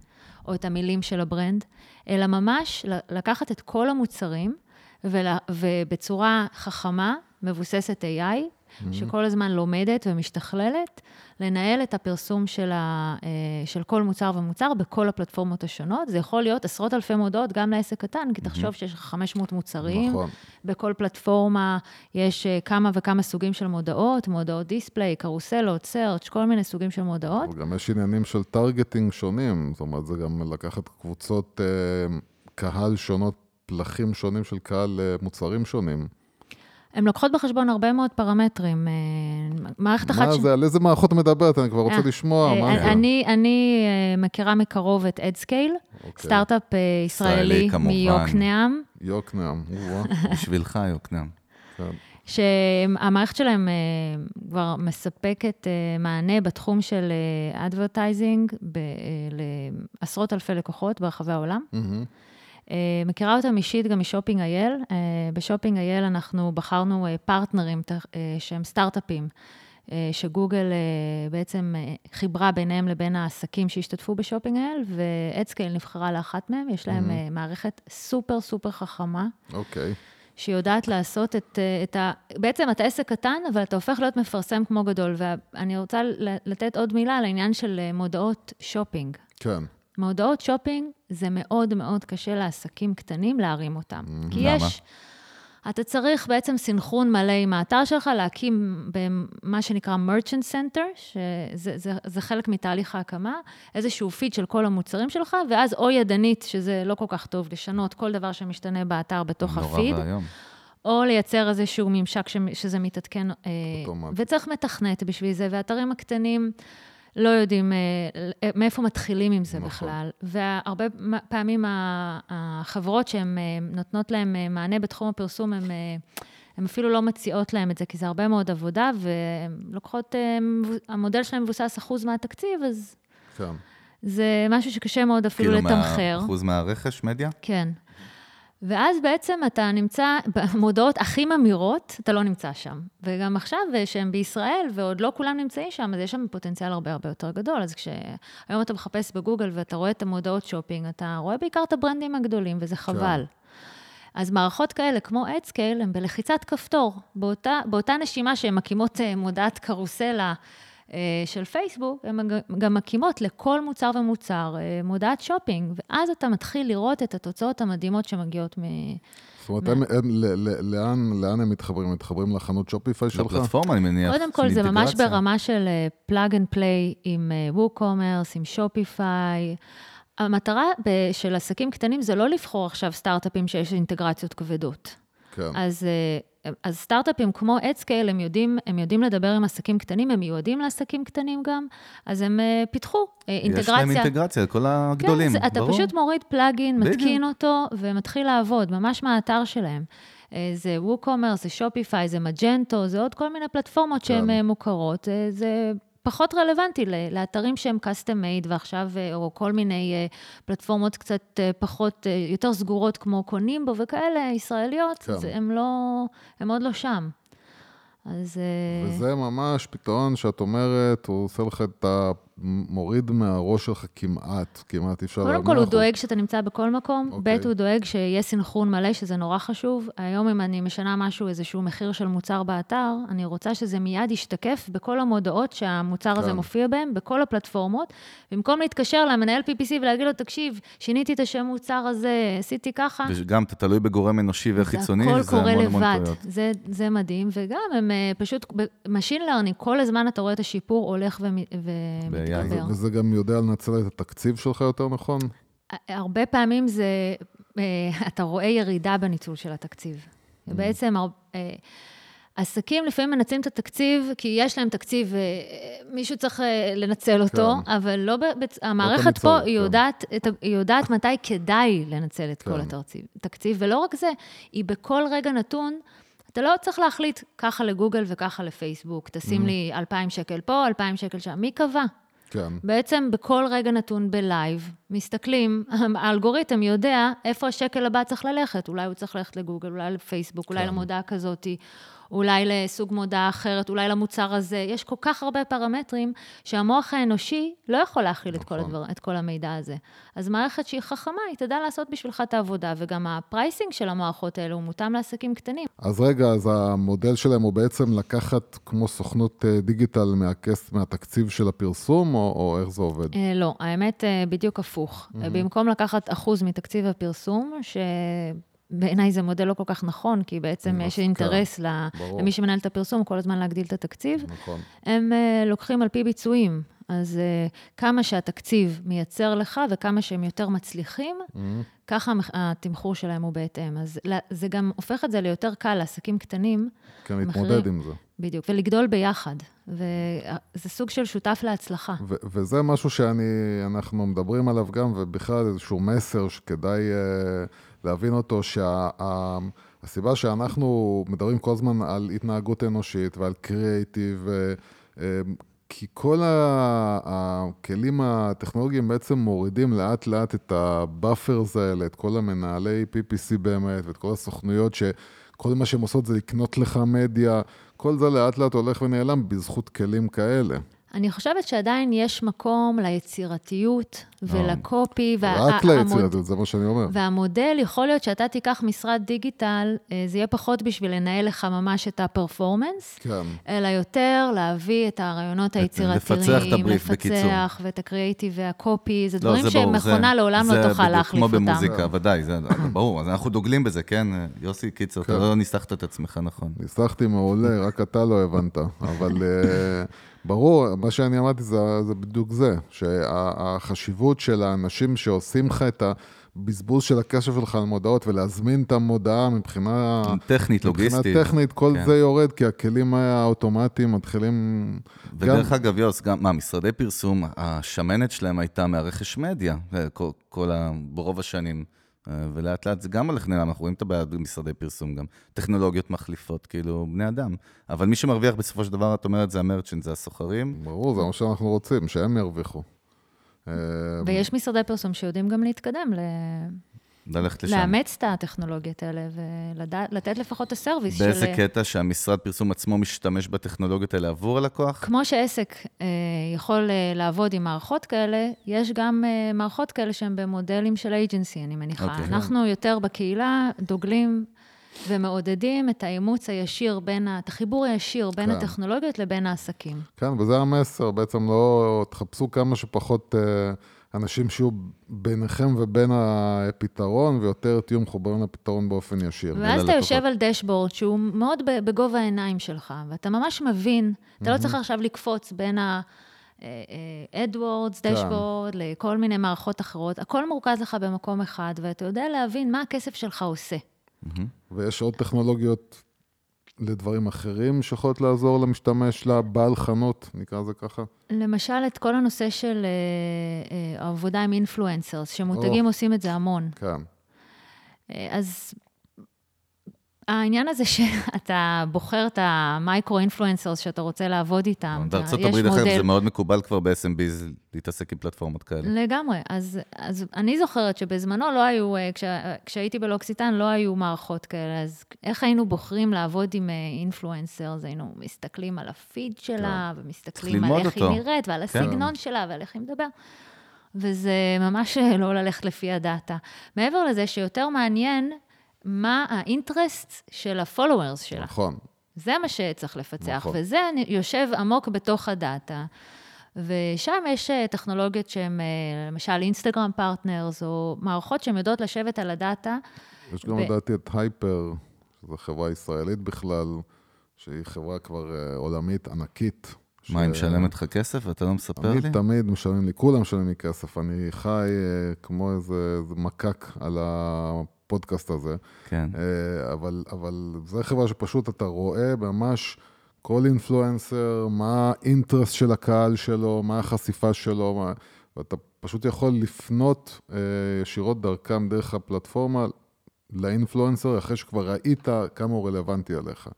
או את המילים של ה brand, אלא ממש לקחת את כל המוצרים ול- ובצורה חכמה, מבוססת AI, שכל הזמן לומדת ומשתכללת, לנהל את הפרסום של, ה, אה, של כל מוצר ומוצר בכל הפלטפורמות השונות. זה יכול להיות עשרות אלפי מודעות גם לעסק קטן, כי תחשוב שיש לך 500 מוצרים. נכון. בכל פלטפורמה יש אה, כמה וכמה סוגים של מודעות, מודעות display, קרוסלות, search, כל מיני סוגים של מודעות. אבל גם יש עניינים של targeting שונים, זאת אומרת, זה גם לקחת קבוצות אה, קהל שונות, פלחים שונים של קהל אה, מוצרים שונים. הן לוקחות בחשבון הרבה מאוד פרמטרים. אה, מערכת אחת... מה זה, על איזה מערכות את מדברת? אני כבר רוצה אה, לשמוע, אה, מה זה? אני, אני מכירה מקרוב את AdScale. סטארט-אפ ישראלי. מיוקנעם, יוקנעם, [LAUGHS] בשבילך, יוקנעם. כן. שהמערכת שלהם כבר מספקת מענה בתחום של advertising לעשרות אלפי לקוחות ברחבי העולם. מהמם. אה, מכירה אותם אישית גם מ Shopping IL. אה, ב Shopping IL אנחנו בחרנו אה, פרטנרים שהם סטארט-אפים, שגוגל בעצם חיברה ביניהם לבין העסקים שהשתתפו ב Shopping IL, ו AdScale נבחרה לאחת מהם. יש להם אה, מערכת סופר סופר חכמה, אוקיי. שיודעת לעשות את, את ה... בעצם אתה עסק קטן, אבל אתה הופך להיות מפרסם כמו גדול. ואני רוצה לתת עוד מילה על העניין של מודעות שופינג. כן. מודעות שופינג זה מאוד מאוד קשה לעסקים קטנים להרים אותם. כי למה? יש... אתה צריך בעצם סנכרון מלא עם האתר שלך, להקים במה שנקרא merchant center, שזה זה, זה חלק מתהליך ההקמה, איזשהו פיד של כל המוצרים שלך, ואז או ידנית, שזה לא כל כך טוב, לשנות כל דבר שמשתנה באתר בתוך נורא הפיד, ואיום. או לייצר איזשהו ממשק ש- שזה מתעדכן, אה. וצריך מתכנת בשביל זה, והאתרים הקטנים לא יודעים אה, מאיפה מתחילים עם זה נכון. בכלל. והרבה פעמים החברות שהן אה, נותנות אה, מענה בתחום הפרסום, הן... אה, הן אפילו לא מציעות להם את זה, כי זה הרבה מאוד עבודה, והן לוקחות, אה, המודל שלהן מבוסס אחוז מהתקציב, אז כן. זה משהו שקשה מאוד אפילו כאילו, לתמחר. אחוז מהרכש מדיה? כן. ואז בעצם אתה נמצא במודעות הכי ממירות, אתה לא נמצא שם. וגם עכשיו, שהם בישראל, ועוד לא כולם נמצאים שם, אז יש שם פוטנציאל הרבה הרבה יותר גדול. אז כשהיום אתה מחפש בגוגל ואתה רואה את המודעות שופינג, אתה רואה בעיקר את הברנדים הגדולים, וזה חבל. אז מערכות כאלה, כמו AdScale, הן בלחיצת כפתור. באותה, באותה נשימה שהן מקימות אה, מודעת קרוסלה אה, של פייסבוק, הן גם- מקימות לכל מוצר ומוצר אה, מודעת שופינג, ואז אתה מתחיל לראות את התוצאות המדהימות שמגיעות מ... זאת אומרת, הם- הם- ל- ל- לאן לאן הם מתחברים? מתחברים לחנות Shopify שלך? לפלטפורמה, אני מניח. קודם כל, זה ממש. ברמה של plug and play עם WooCommerce, עם Shopify. המטרה של עסקים קטנים זה לא לבחור עכשיו סטארט-אפים שיש אינטגרציות כבדות. כן. אז, אה, אז סטארט-אפים כמו AdScale, הם יודעים, הם יודעים לדבר עם עסקים קטנים, הם מיועדים לעסקים קטנים גם, אז הם אה, פיתחו אינטגרציה. יש להם אינטגרציה, כל הגדולים, כן, אתה ברור. פשוט מוריד plugin. מתקין אותו, ומתחיל לעבוד, ממש מהאתר שלהם. אה, זה WooCommerce, זה Shopify, זה Magento, זה עוד כל מיני פלטפורמות שהן כן. אה, מוכרות. זה פחות רלוונטי לאתרים שהם custom made, ועכשיו, אה, או כל מיני אה, פלטפורמות קצת אה, פחות, יותר סגורות, כמו קונימבו וכאלה, ישראליות, כן. הם לא, הם עוד לא שם. אז... וזה ממש פתרון שאת אומרת, הוא עושה לך את ה... מוריד מהראש שלך כמעט, כמעט אי אפשר... קודם כל, הוא. דואג שאתה נמצא בכל מקום, אוקיי. ב', הוא דואג שיהיה סנכרון מלא, שזה נורא חשוב. היום, אם אני משנה משהו, איזשהו מחיר של מוצר באתר, אני רוצה שזה מיד ישתקף בכל המודעות שהמוצר הזה כן. מופיע בהן, בכל הפלטפורמות. במקום להתקשר למנהל PPC ולהגיד לו, תקשיב, שיניתי את השם מוצר הזה, עשיתי ככה. וגם אתה תלוי בגורם אנושי וחיצוני, זה המון המון טעויות. זה, זה מדהים, וגם הם אה, פשוט, ב-Machine Learning, כל הזמן אתה רואה את השיפור הולך ומ- ומתגבר. ו- וזה גם יודע לנצל את התקציב שלך יותר נכון? הרבה פעמים זה, אה, [LAUGHS] אתה רואה ירידה בניצול של התקציב. בעצם, הר- אה, עסקים לפעמים מנצלים את התקציב, כי יש להם תקציב, אה, מישהו צריך לנצל אותו, כן. אבל לא, ב- בצ- המערכת תמיד פה, היא כן. יודעת, היא יודעת מתי כדאי לנצל את כל כן. התקציב. תקציב, ולא רק זה, היא בכל רגע נתון, אתה לא צריך להחליט ככה לגוגל וככה לפייסבוק, תשים לי 2,000 שקל פה, 2,000 שקל שם, מי קבע? כן. בעצם בכל רגע נתון בלייב, מסתכלים, האלגוריתם יודע איפה השקל הבא צריך ללכת. אולי הוא צריך ללכת לגוגל, אולי לפייסבוק, אולי כן. למודעה כזאת, אולי לסוג מודעה אחרת, אולי למוצר הזה. יש כל כך הרבה פרמטרים שהמוח האנושי לא יכול להכיל את כל, נכון. הדבר, את כל המידע הזה. אז מערכת שהיא חכמה, היא תדע לעשות בשבילך את העבודה, וגם ה pricing של המערכות האלו הוא מותאם לעסקים קטנים. אז רגע, אז המודל שלהם הוא בעצם לקחת כמו סוכנות אה, דיגיטל מהכס, מהתקציב של הפרסום, או, או איך זה עובד? אה, לא, האמת אה, בדיוק הפוך. Mm-hmm. במקום לקחת אחוז מתקציב הפרסום, שבעיניי זה מודל לא כל כך נכון, כי בעצם יש אינטרס. למי שמנהל את הפרסום כל הזמן להגדיל את התקציב, נכון. הם אה, לוקחים על פי ביצועים. אז אה, כמה שהתקציב מייצר לך וכמה שהם יותר מצליחים, ככה המח- התמחור שלהם הוא בהתאם. אז זה גם הופך את זה ליותר קל לעסקים קטנים, כן. להתמודד עם זה. בדיוק, ולגדול ביחד. וזה סוג של שותף להצלחה. ו- וזה משהו שאנחנו מדברים עליו גם, ובכלל איזשהו מסר שכדאי אה, להבין אותו, שהסיבה שאנחנו מדברים כל הזמן על התנהגות אנושית ועל קריאייטיב, אה, אה, כי כל הכלים הטכנולוגיים בעצם מורידים לאט לאט את ה buffers האלה, את כל המנהלי PPC באמת, ואת כל הסוכנויות שכל מה שהן עושות זה לקנות לך מדיה, כל זה לאט לאט הולך ונעלם בזכות כלים כאלה. אני חושבת שעדיין יש מקום ליצירתיות ולקופי. וה- רק המוד- ליצירתיות, זה מה שאני אומר. והמודל, יכול להיות שאתה תיקח משרד דיגיטל, אה, זה יהיה פחות בשביל לנהל לך ממש את הפרפורמנס, כן. אלא יותר להביא את הרעיונות היצירתיים, לפצח את הבריף, בקיצור. לפצח ואת הקריאיטיב והקופי, זה לא, דברים זה שמכונה זה- לעולם זה לא תוכל בדיוק להחליף כמו אותם. במוזיקה, ודאי, זה ברור. אז אנחנו דוגלים בזה, כן? יוסי, קיצר, אתה כן. לא ניסחת את עצמך נכון. ניסחתי מעולה, רק אתה לא הבנת. אבל אה, ברור, מה שאני אמרתי זה, זה בדיוק זה, שהחשיבות של האנשים שעושים לך את הבזבוז של הכסף שלך על מודעות ולהזמין את המודעה מבחינה... טכנית, לוגיסטית. מבחינה טכנית, כל כן. זה יורד, כי הכלים האוטומטיים מתחילים... ודרך אגב, יוס, גם, מה, משרדי פרסום, השמנת שלהם הייתה מהרכש מדיה, כל, כל ה, ברוב השנים. ולאט לאט זה גם הולך נעלם, אנחנו רואים את הבעיה במשרדי פרסום גם. טכנולוגיות מחליפות, כאילו, בני אדם. אבל מי שמרוויח בסופו של דבר, את אומרת, זה המרצ'נט, זה הסוחרים. ברור, זה מה שאנחנו רוצים, שהם ירוויחו. ויש משרדי פרסום שיודעים גם להתקדם, ל... ללכת לשם. לאמץ את הטכנולוגיות האלה ולתת לפחות את הסרוויס של... באיזה קטע שהמשרד פרסום עצמו משתמש בטכנולוגיות האלה עבור הלקוח? כמו שעסק אה, יכול אה, לעבוד עם מערכות כאלה, יש גם אה, מערכות כאלה שהן במודלים של אייג'נסי, אני מניחה. אוקיי. אנחנו יותר בקהילה דוגלים ומעודדים את האימוץ הישיר בין, ה- את החיבור הישיר בין כן. הטכנולוגיות לבין העסקים. כן, וזה המסר, בעצם לא, תחפשו כמה שפחות אה, אנשים שיהיו ביניכם ובין הפתרון, ויותר תהיו מחוברים לפתרון באופן ישיר. ואז אתה. יושב על דשבורד שהוא מאוד בגובה העיניים שלך, ואתה ממש מבין, אתה לא צריך עכשיו לקפוץ בין ה... AdWords, כן. dashboard, לכל מיני מערכות אחרות, הכל מורכז לך במקום אחד, ואתה יודע להבין מה הכסף שלך עושה. ויש עוד טכנולוגיות לדברים אחרים שיכולות לעזור למשתמש, לבעל חנות, נקרא לזה ככה. למשל, את כל הנושא של אה, אה, עבודה עם influencers, שמותגים או. עושים את זה המון. כן. אה, אז העניין הזה שאתה בוחר את ה micro-influencers שאתה רוצה לעבוד איתם, אתה- בארצות הברית, אגב, מודל- זה מאוד מקובל כבר ב-SMBs להתעסק עם פלטפורמות כאלה. לגמרי. אז, אז אני זוכרת שבזמנו לא היו, אה, כש, כשהייתי בלוקסיטן, לא היו מערכות כאלה, אז איך היינו בוחרים לעבוד עם influencer? אז היינו מסתכלים על הפיד שלה, ומסתכלים על איך אותו. היא נראית, ועל כן. הסגנון שלה, ועל איך היא מדבר. וזה ממש לא ללכת לפי הדאטה. מעבר לזה שיותר מעניין מה ה interest של ה-followers שלה. נכון. זה מה שצריך לפצח, נכון. וזה יושב עמוק בתוך הדאטה. ושם יש אה, טכנולוגיות שהן, אה, למשל Instagram Partners, או מערכות שהן יודעות לשבת על הדאטה. יש גם ו- לדעתי את HYPR, שזו חברה ישראלית בכלל, שהיא חברה כבר אה, עולמית ענקית. מה, היא משלמת לך כסף ואתה לא מספר לי? אני תמיד משלמים לי, כולם משלמים לי כסף. אני חי כמו איזה, איזה מקק על הפודקאסט הזה. כן. אה, אבל, אבל זו חברה שפשוט אתה רואה ממש כל אינפלואנסר, מה האינטרסט של הקהל שלו, מה החשיפה שלו, מה, ואתה פשוט יכול לפנות אה, ישירות דרכם, דרך הפלטפורמה, לאינפלואנסר, אחרי שכבר ראית כמה הוא רלוונטי עליך.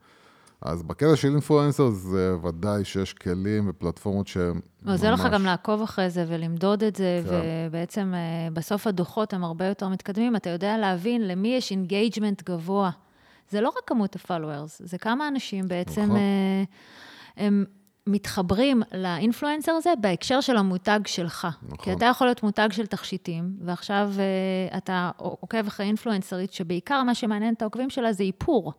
אז בקטע של אינפלואנסר זה ודאי שיש כלים ופלטפורמות שהם עוזר לך גם לעקוב אחרי זה ולמדוד את זה, כן. ובעצם אה, בסוף הדוחות הם הרבה יותר מתקדמים. אתה יודע להבין למי יש engagement גבוה. זה לא רק כמות ה-followers, זה כמה אנשים בעצם נכון. אה, הם מתחברים ל influencer הזה בהקשר של המותג שלך. נכון. כי אתה יכול להיות מותג של תכשיטים, ועכשיו אה, אתה עוקב אחרי אינפלואנסרית, שבעיקר מה שמעניין את העוקבים שלה זה איפור.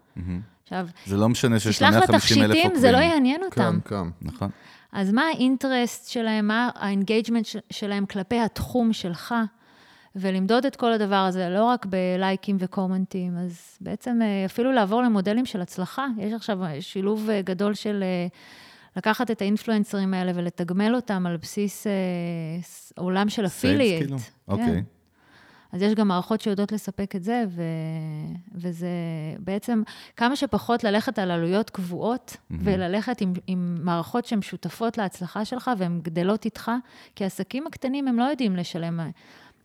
עכשיו, זה לא משנה שיש לה תשלח 150 אלף עוקבים. לתכשיטים, זה לא יעניין אותם. כן, כן. נכון. אז מה ה interest שלהם, מה ה engagement שלהם כלפי התחום שלך, ולמדוד את כל הדבר הזה, לא רק בלייקים וקומנטים, אז בעצם אה, אפילו לעבור למודלים של הצלחה. יש עכשיו שילוב אה, גדול של אה, לקחת את האינפלואנסרים האלה ולתגמל אותם על בסיס אה, עולם של affiliate. כאילו? אוקיי. אז יש גם מערכות שיודעות לספק את זה, ו... וזה בעצם כמה שפחות ללכת על עלויות קבועות, mm-hmm. וללכת עם, עם מערכות שהן שותפות להצלחה שלך והן גדלות איתך, כי העסקים הקטנים, הם לא יודעים לשלם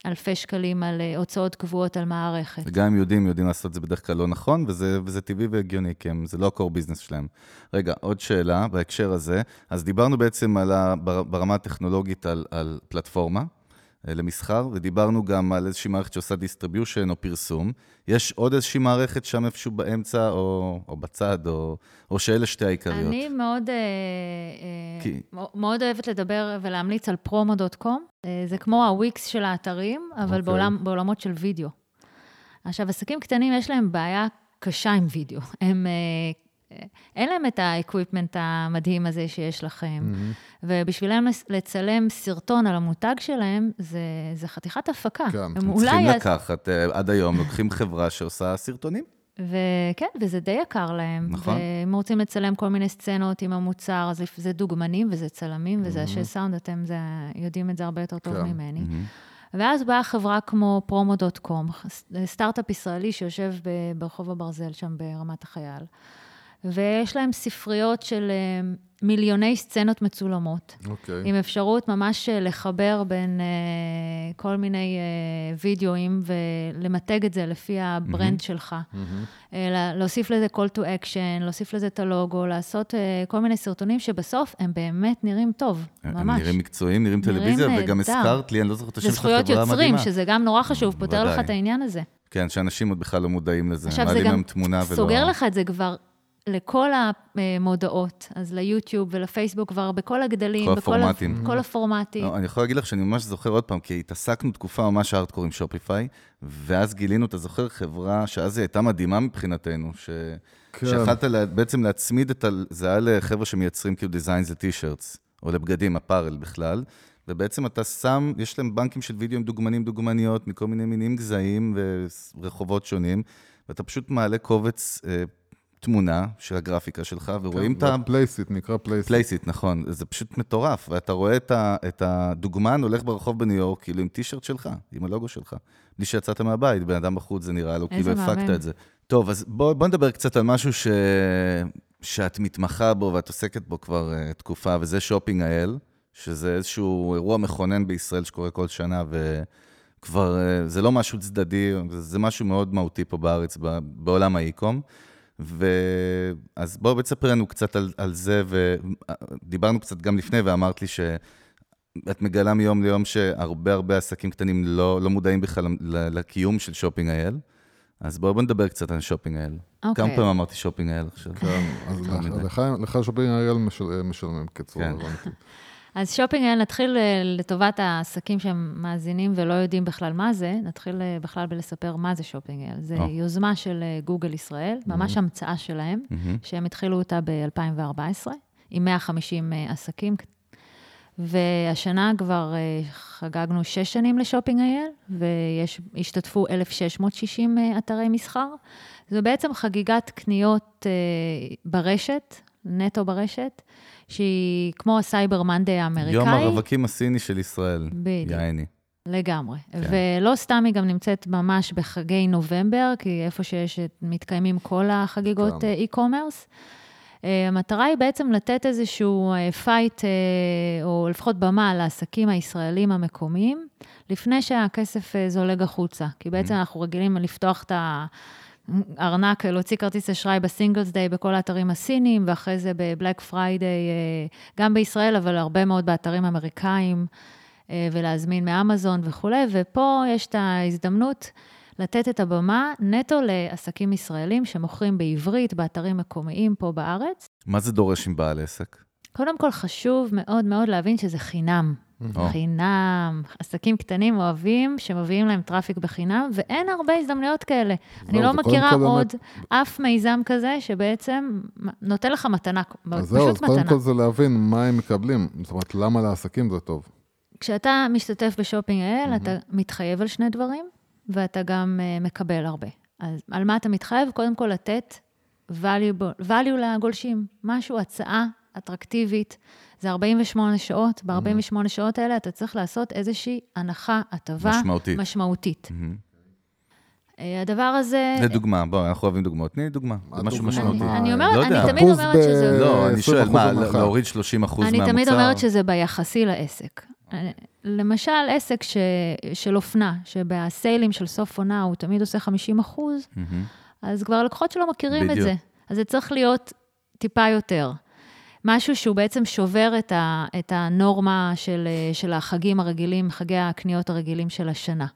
אלפי שקלים על אה, הוצאות קבועות על מערכת. וגם אם יודעים, יודעים לעשות את זה בדרך כלל לא נכון, וזה, וזה טבעי והגיוני, כי הם, זה לא ה-core ביזנס שלהם. רגע, עוד שאלה בהקשר הזה. אז דיברנו בעצם על ה, בר- ברמה הטכנולוגית על, על פלטפורמה למסחר, ודיברנו גם על איזושהי מערכת שעושה distribution או פרסום. יש עוד איזושהי מערכת שם איפשהו באמצע, או, או בצד, או, או שאלה שתי העיקריות. אני מאוד, אה, אה, כי- מאוד אוהבת לדבר ולהמליץ על. אה, זה כמו הוויקס של האתרים, אבל אוקיי. בעולם, בעולמות של וידאו. עכשיו, עסקים קטנים, יש להם בעיה קשה עם וידאו. הם, אה, אה, אין להם את ה equipment המדהים הזה שיש לכם, ובשבילם לס- לצלם סרטון על המותג שלהם, זה, זה חתיכת הפקה. כן, הם צריכים יעש- לקחת, אה, עד היום לוקחים חברה שעושה סרטונים. וכן, וזה די יקר להם. נכון. ואם רוצים לצלם כל מיני סצנות עם המוצר, אז זה דוגמנים וזה צלמים וזה אנשי סאונד, אתם זה, יודעים את זה הרבה יותר טוב כן. ממני. ואז באה חברה כמו Promo.com, סטארט-אפ ישראלי שיושב ברחוב הברזל, שם ברמת החייל. ויש להם ספריות של אה, מיליוני סצנות מצולמות. אוקיי. עם אפשרות ממש אה, לחבר בין אה, כל מיני אה, וידאוים ולמתג את זה לפי ה brand שלך. Uh, להוסיף לזה call to action, להוסיף לזה את הלוגו, לעשות uh, כל מיני סרטונים שבסוף הם באמת נראים טוב, הם ממש. נראים מקצועיים, נראים נראים טלוויזיה, וגם נהדר. הזכרת לי, אני לא זוכר את השם זה של זכויות החברה יוצרים, המדהימה. שזה גם נורא חשוב, פותר לך. את העניין הזה. כן, שאנשים עוד בכלל לא מודעים לזה. עכשיו, זה גם ולא... סוגר לך את זה כבר לכל המודעות, אז ליוטיוב ולפייסבוק כבר בכל הגדלים, כל בכל הפורמטים. כל הפורמטים. לא, אני יכול להגיד לך שאני ממש זוכר עוד פעם, כי התעסקנו תקופה ממש הארדקור עם שופיפיי, ואז גילינו, אתה זוכר, חברה שאז היא הייתה מדהימה מבחינתנו, ש... כן. שיכלת לה, בעצם להצמיד את ה... זה היה לחבר'ה שמייצרים כאילו designs ל T-shirts, או לבגדים, apparel בכלל, ובעצם אתה שם, יש להם בנקים של וידאו עם דוגמנים, דוגמניות, מכל מיני מינים גזעים ורחובות שונים, ואתה פשוט מעלה קובץ אה, תמונה של הגרפיקה שלך, ורואים את ה... Placeit, נקרא Placeit. Placeit, נכון. זה פשוט מטורף. ואתה רואה את, ה, את הדוגמן הולך ברחוב בניו יורק, כאילו עם טישרט שלך, עם הלוגו שלך. בלי שיצאת מהבית, בן אדם בחוץ, זה נראה לו כאילו הפקת. את זה. טוב, אז בוא, בוא נדבר קצת על משהו ש... שאת מתמחה בו ואת עוסקת בו כבר uh, תקופה, וזה שופינג האל, שזה איזשהו אירוע מכונן בישראל שקורה כל שנה, וכבר, uh, זה לא משהו צדדי, זה, זה משהו מאוד מהותי פה בארץ, ב- בעולם האי-קום. ואז בואו תספר לנו קצת על, על זה, ודיברנו קצת גם לפני, ואמרת לי שאת מגלה מיום ליום שהרבה הרבה עסקים קטנים לא, לא מודעים בכלל לקיום של Shopping IL. אז בואו בוא נדבר קצת על שופינג אייל. אוקיי. כמה פעמים אמרתי Shopping IL עכשיו? כן, אז יותר לך- מדי. לך- לך שופינג משל- משלמים, קיצור, כן. הבנתי. אז שופינג, אה, נתחיל אה, לטובת העסקים שהם מאזינים ולא יודעים בכלל מה זה, נתחיל אה, בכלל בלספר מה זה Shopping IL. זה או. יוזמה של אה, גוגל ישראל, ממש המצאה שלהם, מהמם. שהם התחילו אותה ב-2014, עם 150 אה, עסקים. והשנה כבר אה, חגגנו שש שנים ל Shopping IL, והשתתפו 1,660 אה, אתרי מסחר. זו בעצם חגיגת קניות אה, ברשת, נטו ברשת, שהיא כמו ה Cyber Monday האמריקאי. יום הרווקים הסיני של ישראל. בדיוק. יעני. לגמרי. כן. ולא סתם היא גם נמצאת ממש בחגי נובמבר, כי איפה שיש, מתקיימים כל החגיגות. אה, e-commerce. אה, המטרה היא בעצם לתת איזשהו fight, או לפחות במה, לעסקים הישראלים המקומיים, לפני שהכסף אה, זולג החוצה. כי בעצם אנחנו רגילים לפתוח את ה... ארנק להוציא כרטיס אשראי ב Singles Day בכל האתרים הסינים, ואחרי זה ב Black Friday, גם בישראל, אבל הרבה מאוד באתרים אמריקאים, אה, ולהזמין מאמזון וכולי, ופה יש את ההזדמנות לתת את הבמה נטו לעסקים ישראלים שמוכרים בעברית, באתרים מקומיים פה בארץ. מה זה דורש עם בעל עסק? קודם כל, חשוב מאוד מאוד להבין שזה חינם. חינם. עסקים קטנים אוהבים שמביאים להם traffic בחינם, ואין הרבה הזדמנויות כאלה. אני זהו, לא מכירה עוד אף מיזם כזה שבעצם נותן לך מתנה, אז זהו, אז פשוט קודם מתנה. כל זה להבין מה הם מקבלים. זאת אומרת, למה לעסקים זה טוב. כשאתה משתתף ב Shopping IL, אתה מתחייב על שני דברים, ואתה גם אה, מקבל הרבה. אז על מה אתה מתחייב? קודם כל לתת value, value לגולשים, משהו, הצעה אטרקטיבית. זה 48 שעות, ב-48 שעות האלה אתה צריך לעשות איזושהי הנחה, הטבה משמעותית. משמעותית. מהמם. אה, הדבר הזה... לדוגמה, בואי, אנחנו אוהבים דוגמאות. תני לי דוגמה, מה זה משהו דוגמה? משמעותי. אני אומרת, לא אני. תמיד אומרת ב- שזה... לא, אני 20% שואל, מה. להוריד 30 אחוז מהמוצר? אני תמיד אומרת שזה ביחסי לעסק. אני- למשל, עסק ש, של אופנה, שבסיילים של סוף עונה הוא תמיד עושה 50 אחוז, מהמם. אז כבר לקוחות שלו מכירים בדיוק. את זה. אז זה צריך להיות טיפה יותר. משהו שהוא בעצם שובר את, ה, את הנורמה של, אה, של החגים הרגילים, חגי הקניות הרגילים של השנה.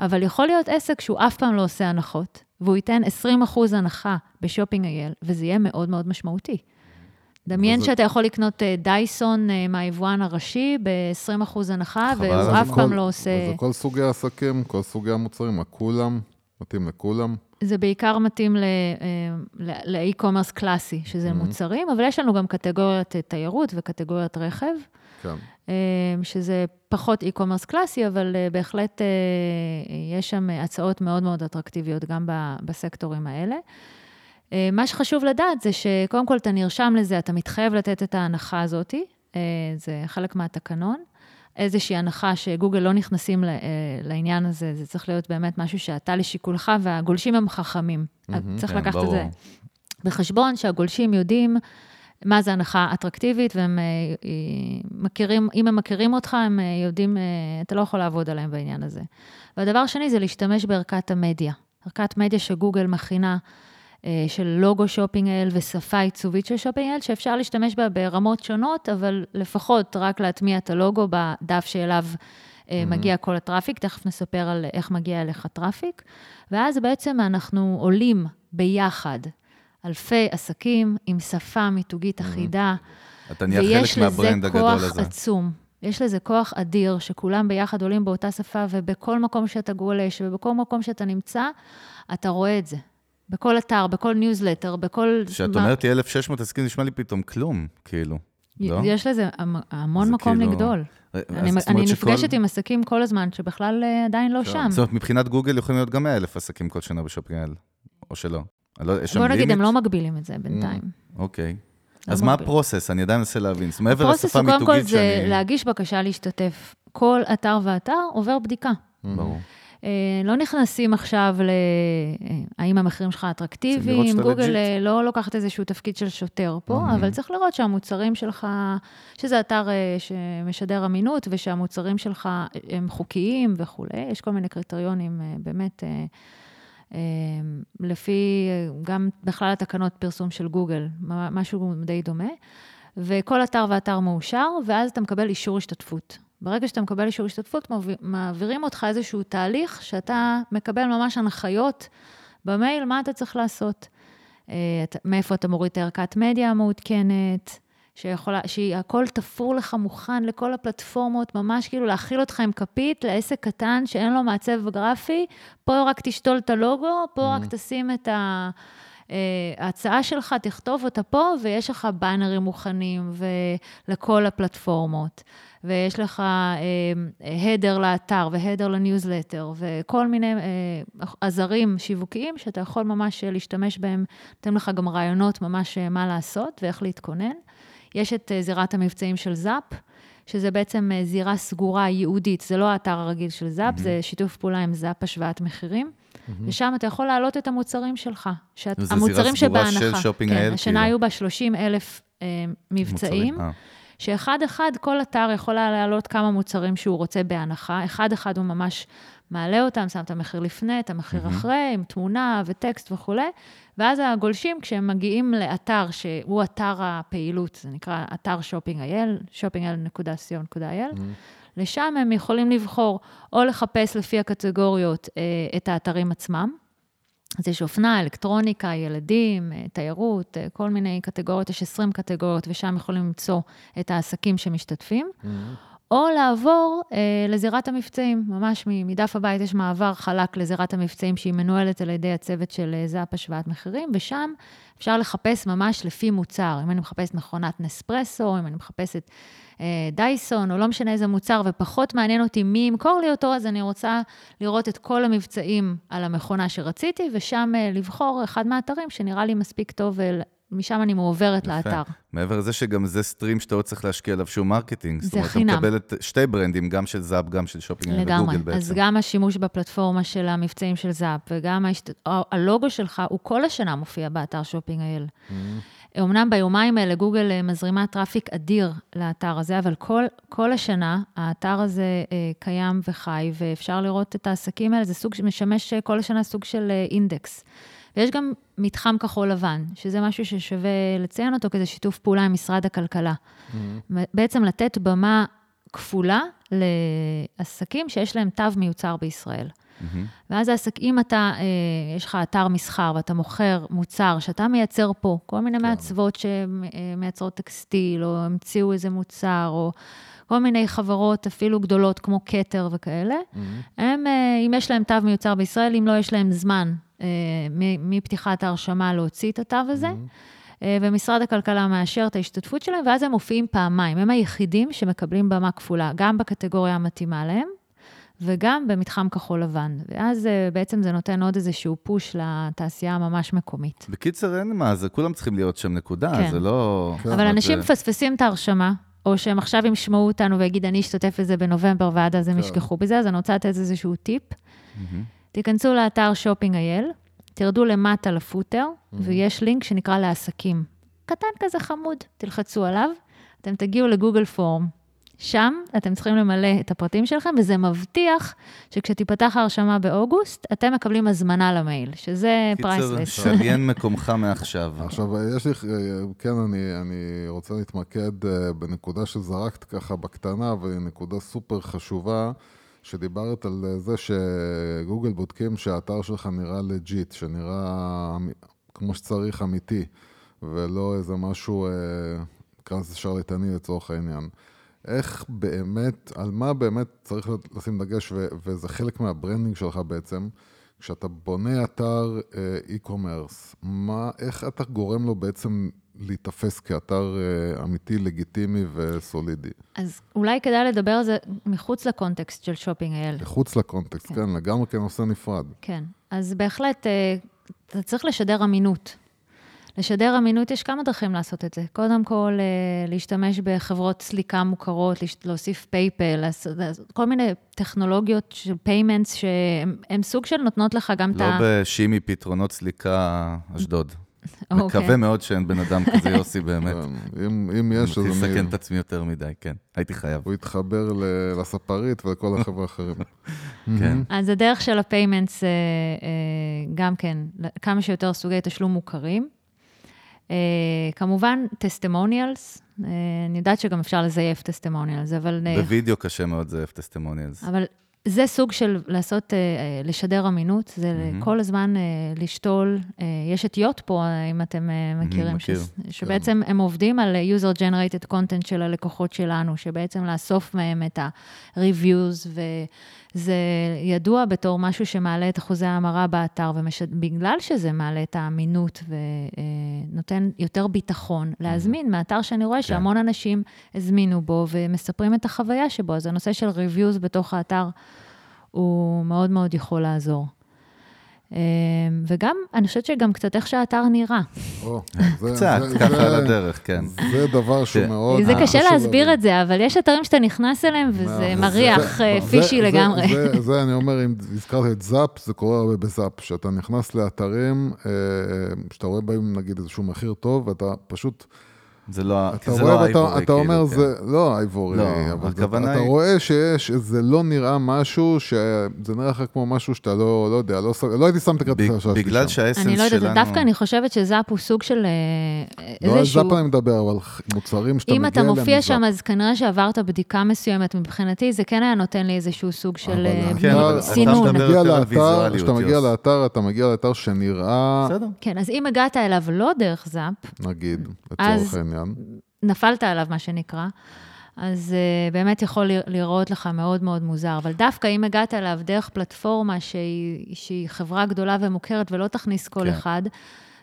אבל יכול להיות עסק שהוא אף פעם לא עושה הנחות, והוא ייתן 20 אחוז הנחה בשופינג אייל, וזה יהיה מאוד מאוד משמעותי. דמיין וזה- שאתה יכול לקנות אה, דייסון אה, מהיבואן הראשי ב-20 אחוז הנחה, חבל והוא אף כל- פעם לא עושה... זה כל סוגי העסקים, כל סוגי המוצרים, הכולם, מתאים לכולם. זה בעיקר מתאים ל- אה, ל- לאי-קומרס קלאסי, שזה Mhm. מוצרים, אבל יש לנו גם קטגוריית אה, תיירות וקטגוריית רכב, כן. אה, שזה פחות אי-קומרס קלאסי, אבל אה, בהחלט אה, יש שם הצעות מאוד מאוד אטרקטיביות גם בסקטורים האלה. אה, מה שחשוב לדעת זה שקודם כל אתה נרשם לזה, אתה מתחייב לתת את ההנחה הזאת, אה, זה חלק מהתקנון. איזושהי הנחה שגוגל לא נכנסים אה, לעניין הזה, זה צריך להיות באמת משהו שאתה לשיקולך, והגולשים הם חכמים. מהמם. צריך כן, לקחת את ברור. זה בחשבון, שהגולשים יודעים מה זה הנחה אטרקטיבית, והם אה, אה, מכירים, אם הם מכירים אותך, הם יודעים, אתה לא יכול לעבוד עליהם בעניין הזה. והדבר השני זה להשתמש בערכת המדיה. ערכת מדיה שגוגל מכינה, של לוגו Shopping IL ושפה עיצובית של Shopping IL, שאפשר להשתמש בה ברמות שונות, אבל לפחות רק להטמיע את הלוגו בדף שאליו אה, מגיע כל ה traffic. תכף נספר על איך מגיע אליך traffic. ואז בעצם אנחנו עולים ביחד אלפי עסקים עם שפה מיתוגית אחידה, אתה נהיה ויש חלק לזה מה brand הגדול כוח הזה. עצום. יש לזה כוח אדיר, שכולם ביחד עולים באותה שפה, ובכל מקום שאתה גולש, ובכל מקום שאתה נמצא, אתה רואה את זה. בכל אתר, בכל ניוזלטר, בכל... כשאת אומרת לי 1,600 עסקים, נשמע לי פתאום כלום, כאילו. לא? יש לזה המ- המון מקום כאילו- לגדול. אז אני, זאת אני אומרת שכל- נפגשת עם עסקים כל הזמן, שבכלל אה, עדיין לא שם. זאת אומרת, מבחינת גוגל יכולים להיות גם 100,000 עסקים כל שנה ב Shopping IL, או שלא. לא- בוא נגיד, אין limit? לא מגבילים את זה בינתיים. אוקיי. לא אז מה. ה process? אני עדיין מנסה להבין. זאת אומרת, מעבר ה process לשפה הוא קודם כל זה שאני... להגיש בקשה להשתתף. כל אתר ואתר עובר בדיקה. ברור. אה, לא נכנסים עכשיו ל... אה, האם המחירים שלך אטרקטיביים, גוגל. אה, לא לוקחת איזשהו תפקיד של שוטר פה, אבל צריך לראות שהמוצרים שלך, שזה אתר שמשדר אמינות, ושהמוצרים שלך הם חוקיים וכולי, יש כל מיני קריטריונים באמת, לפי גם בכלל התקנות פרסום של גוגל, משהו די דומה. וכל אתר ואתר מאושר, ואז אתה מקבל אישור השתתפות. ברגע שאתה מקבל אישור השתתפות, מעביר- מעבירים אותך איזשהו תהליך שאתה מקבל ממש הנחיות במייל, מה אתה צריך לעשות. אה, מאיפה אתה מוריד את הערכת מדיה המעודכנת, שיכולה, שהכל תפור לך מוכן לכל הפלטפורמות, ממש כאילו להאכיל אותך עם כפית לעסק קטן שאין לו מעצב גרפי, פה רק תשתול את הלוגו, פה רק תשים את ה... אה, ההצעה שלך, תכתוב אותה פה, ויש לך באנרים מוכנים לכל הפלטפורמות. ויש לך header לאתר ו header לניוזלטר, וכל מיני אה, עזרים שיווקיים שאתה יכול ממש להשתמש בהם, נותנים לך גם רעיונות ממש אה, מה לעשות ואיך להתכונן. יש את אה, זירת המבצעים של זאפ, שזה בעצם אה, זירה סגורה ייעודית, זה לא האתר הרגיל של זאפ, זה שיתוף פעולה עם זאפ השוואת מחירים. ושם אתה יכול להעלות את המוצרים שלך. שאת, וזו זירה המוצרים סגורה שבהנחה. של שופינג כן, האל, השנה כאילו. היו בה 30 אלף אה, מבצעים, מוצרים, אה. שאחד-אחד כל אתר יכול היה להעלות כמה מוצרים שהוא רוצה בהנחה. אחד-אחד הוא ממש מעלה אותם, שם את המחיר לפני, את המחיר מהמם. אחרי, עם תמונה וטקסט וכולי. ואז הגולשים, כשהם מגיעים לאתר שהוא אתר הפעילות, זה נקרא אתר שופינג.איי.ל, shopping.il.co.il, לשם הם יכולים לבחור או לחפש לפי הקטגוריות אה, את האתרים עצמם. אז יש אופנה, אלקטרוניקה, ילדים, אה, תיירות, אה, כל מיני קטגוריות, יש 20 קטגוריות, ושם יכולים למצוא את העסקים שמשתתפים. או לעבור אה, לזירת המבצעים, ממש מדף הבית יש מעבר חלק לזירת המבצעים שהיא מנוהלת על ידי הצוות של אה, זאפ השוואת מחירים, ושם אפשר לחפש ממש לפי מוצר. אם אני מחפשת מכונת נספרסו, אם אני מחפשת אה, דייסון, או לא משנה איזה מוצר, ופחות מעניין אותי מי ימכור לי אותו, אז אני רוצה לראות את כל המבצעים על המכונה שרציתי, ושם אה, לבחור אחד מהאתרים שנראה לי מספיק טוב, ומשם אני מועברת יפה. לאתר. מעבר לזה שגם זה stream שאתה לא צריך להשקיע עליו שום marketing. זאת זה אומרת, חינם. אתה מקבל את שתי ברנדים, גם של זאפ, גם של שופינג לגמרי. וגוגל בעצם. אז גם השימוש בפלטפורמה של המבצעים של זאפ, וגם ההשת... הלוגו שלך, הוא כל השנה מופיע באתר Shopping IL. אמנם ביומיים האלה גוגל אה, מזרימה traffic אדיר לאתר הזה, אבל כל, כל השנה האתר הזה אה, קיים וחי, ואפשר לראות את העסקים האלה, זה סוג שמשמש אה, כל השנה סוג של אינדקס. ויש גם מתחם כחול לבן, שזה משהו ששווה לציין אותו, כי זה שיתוף פעולה עם משרד הכלכלה. בעצם לתת במה כפולה לעסקים שיש להם תו מיוצר בישראל. מהמם. ואז העסק, אם אתה, אה, יש לך אתר מסחר ואתה מוכר מוצר שאתה מייצר פה, כל מיני מעצבות שמייצרות טקסטיל, או המציאו איזה מוצר, או כל מיני חברות אפילו גדולות כמו כתר וכאלה, הם, אה, אם יש להם תו מיוצר בישראל, אם לא, יש להם זמן אה, מפתיחת ההרשמה להוציא את התו הזה. אה, ומשרד הכלכלה מאשר את ההשתתפות שלהם, ואז הם מופיעים פעמיים. הם היחידים שמקבלים במה כפולה, גם בקטגוריה המתאימה להם, וגם במתחם כחול לבן. ואז אה, בעצם זה נותן עוד איזשהו פוש לתעשייה הממש מקומית. בקיצר, אין מה, זה כולם צריכים להיות שם נקודה, כן. זה לא... כן. אבל רק אנשים זה- מפספסים את ההרשמה, או שהם עכשיו ישמעו אותנו ויגיד, אני אשתתף בזה בנובמבר, ועד אז הם כן. ישכחו בזה, אז אני רוצה לתת איזשהו טיפ. מהמם. תיכנסו לאתר Shopping IL, תרדו למטה ל footer, ויש לינק שנקרא לעסקים. קטן כזה חמוד, תלחצו עליו, אתם תגיעו ל Google Form. שם אתם צריכים למלא את הפרטים שלכם, וזה מבטיח שכשתיפתח ההרשמה באוגוסט, אתם מקבלים הזמנה למייל, שזה קיצר, priceless. שריין [LAUGHS] מקומך מעכשיו. עכשיו, יש לי, כן, אני, אני רוצה להתמקד אה, בנקודה שזרקת ככה בקטנה, והיא נקודה סופר חשובה, שדיברת על זה שגוגל בודקים שהאתר שלך נראה legit, שנראה אמ- כמו שצריך אמיתי, ולא איזה משהו, אה, נקרא לזה שרלטני לצורך העניין. איך באמת, על מה באמת צריך לשים דגש, ו- וזה חלק מה branding שלך בעצם, כשאתה בונה אתר אה, e-commerce, מה, איך אתה גורם לו בעצם להיתפס כאתר אה, אמיתי, לגיטימי וסולידי? אז אולי כדאי לדבר על זה מחוץ ל context של Shopping IL. מחוץ ל context, כן, לגמרי כנושא נפרד. כן, אז בהחלט, אה, אתה צריך לשדר אמינות. לשדר אמינות, יש כמה דרכים לעשות את זה. קודם כל, אה, להשתמש בחברות סליקה מוכרות, להוסיף PayPal, לעשות- לעשות כל מיני טכנולוגיות של payments, שהן סוג של נותנות לך גם את לא ה... בשימי פתרונות סליקה אשדוד. אוקיי. מקווה מאוד שאין בן אדם כזה, יוסי, באמת. כן, אם, אם יש, אני אז מתחיל אני... לסכן את עצמי יותר מדי, כן. הייתי חייב. הוא יתחבר ל- לספרית ולכל החבר'ה האחרים. [LAUGHS] כן. אז הדרך של ה payments, אה, אה, גם כן, כמה שיותר סוגי תשלום מוכרים. אה, כמובן, testimonials, אני יודעת שגם אפשר לזייף טסטימוניאלס, אבל... בווידאו קשה מאוד זייף טסטימוניאלס. אבל זה סוג של לעשות, אה, אה, לשדר אמינות, זה מהמם. כל הזמן אה, לשתול. יש את יוט פה, אם אתם מכירים, מכיר. ש- שבעצם הם עובדים על user-generated content של הלקוחות שלנו, שבעצם לאסוף מהם את ה-reviews, וזה ידוע בתור משהו שמעלה את אחוזי ההמרה באתר, ובגלל שזה מעלה את האמינות ונותן יותר ביטחון, להזמין מאתר שאני רואה שהמון אנשים הזמינו בו ומספרים את החוויה שבו, אז הנושא של reviews בתוך האתר הוא מאוד מאוד יכול לעזור. אה, וגם, אני חושבת שגם קצת איך שהאתר נראה. [LAUGHS] קצת, ככה על הדרך, כן. זה דבר שהוא. מאוד... זה קשה חשוב להסביר. את זה, אבל יש אתרים שאתה נכנס אליהם וזה זה- מריח אה, פישי לגמרי. זה, אני אומר, אם הזכרת את זאפ, זה קורה הרבה בזאפ, שאתה נכנס לאתרים, אה, שאתה רואה בהם נגיד איזשהו מחיר טוב, ואתה פשוט זה לא, אתה זה רואה לא האייבורי, אתה אומר, כאילו, זה לא האייבורי, לא, אבל הכוונה אתה היא- רואה שיש, זה לא נראה משהו, שזה נראה לך כמו משהו שאתה לא, לא יודע, לא, ש- לא הייתי שם את כן. הכרטיס האשראי שלי בגלל. שהאסנס אני לא יודעת, שלנו... דווקא אני חושבת שזאפ הוא סוג של אה, לא על איזשהו... זאפ אני מדבר, אבל מוצרים שאתה אם מגיע אתה אליהם מופיע מזאפ. שם, אז כנראה שעברת בדיקה מסוימת. מבחינתי, זה כן היה נותן לי איזשהו סוג של אבל אה, אתה- כן, אבל אתה סינון. מדבר כשאתה מגיע לאתר, אתה מגיע לאתר שנראה, בסדר. כן, אז אם הגעת אליו לא דרך זאפ, נגיד, לצורך העניין. נפלת עליו, מה שנקרא, אז uh, באמת יכול לרא- להיראות לך מאוד מאוד מוזר. אבל דווקא אם הגעת אליו דרך פלטפורמה שהיא, שהיא חברה גדולה ומוכרת ולא תכניס כל כן. אחד,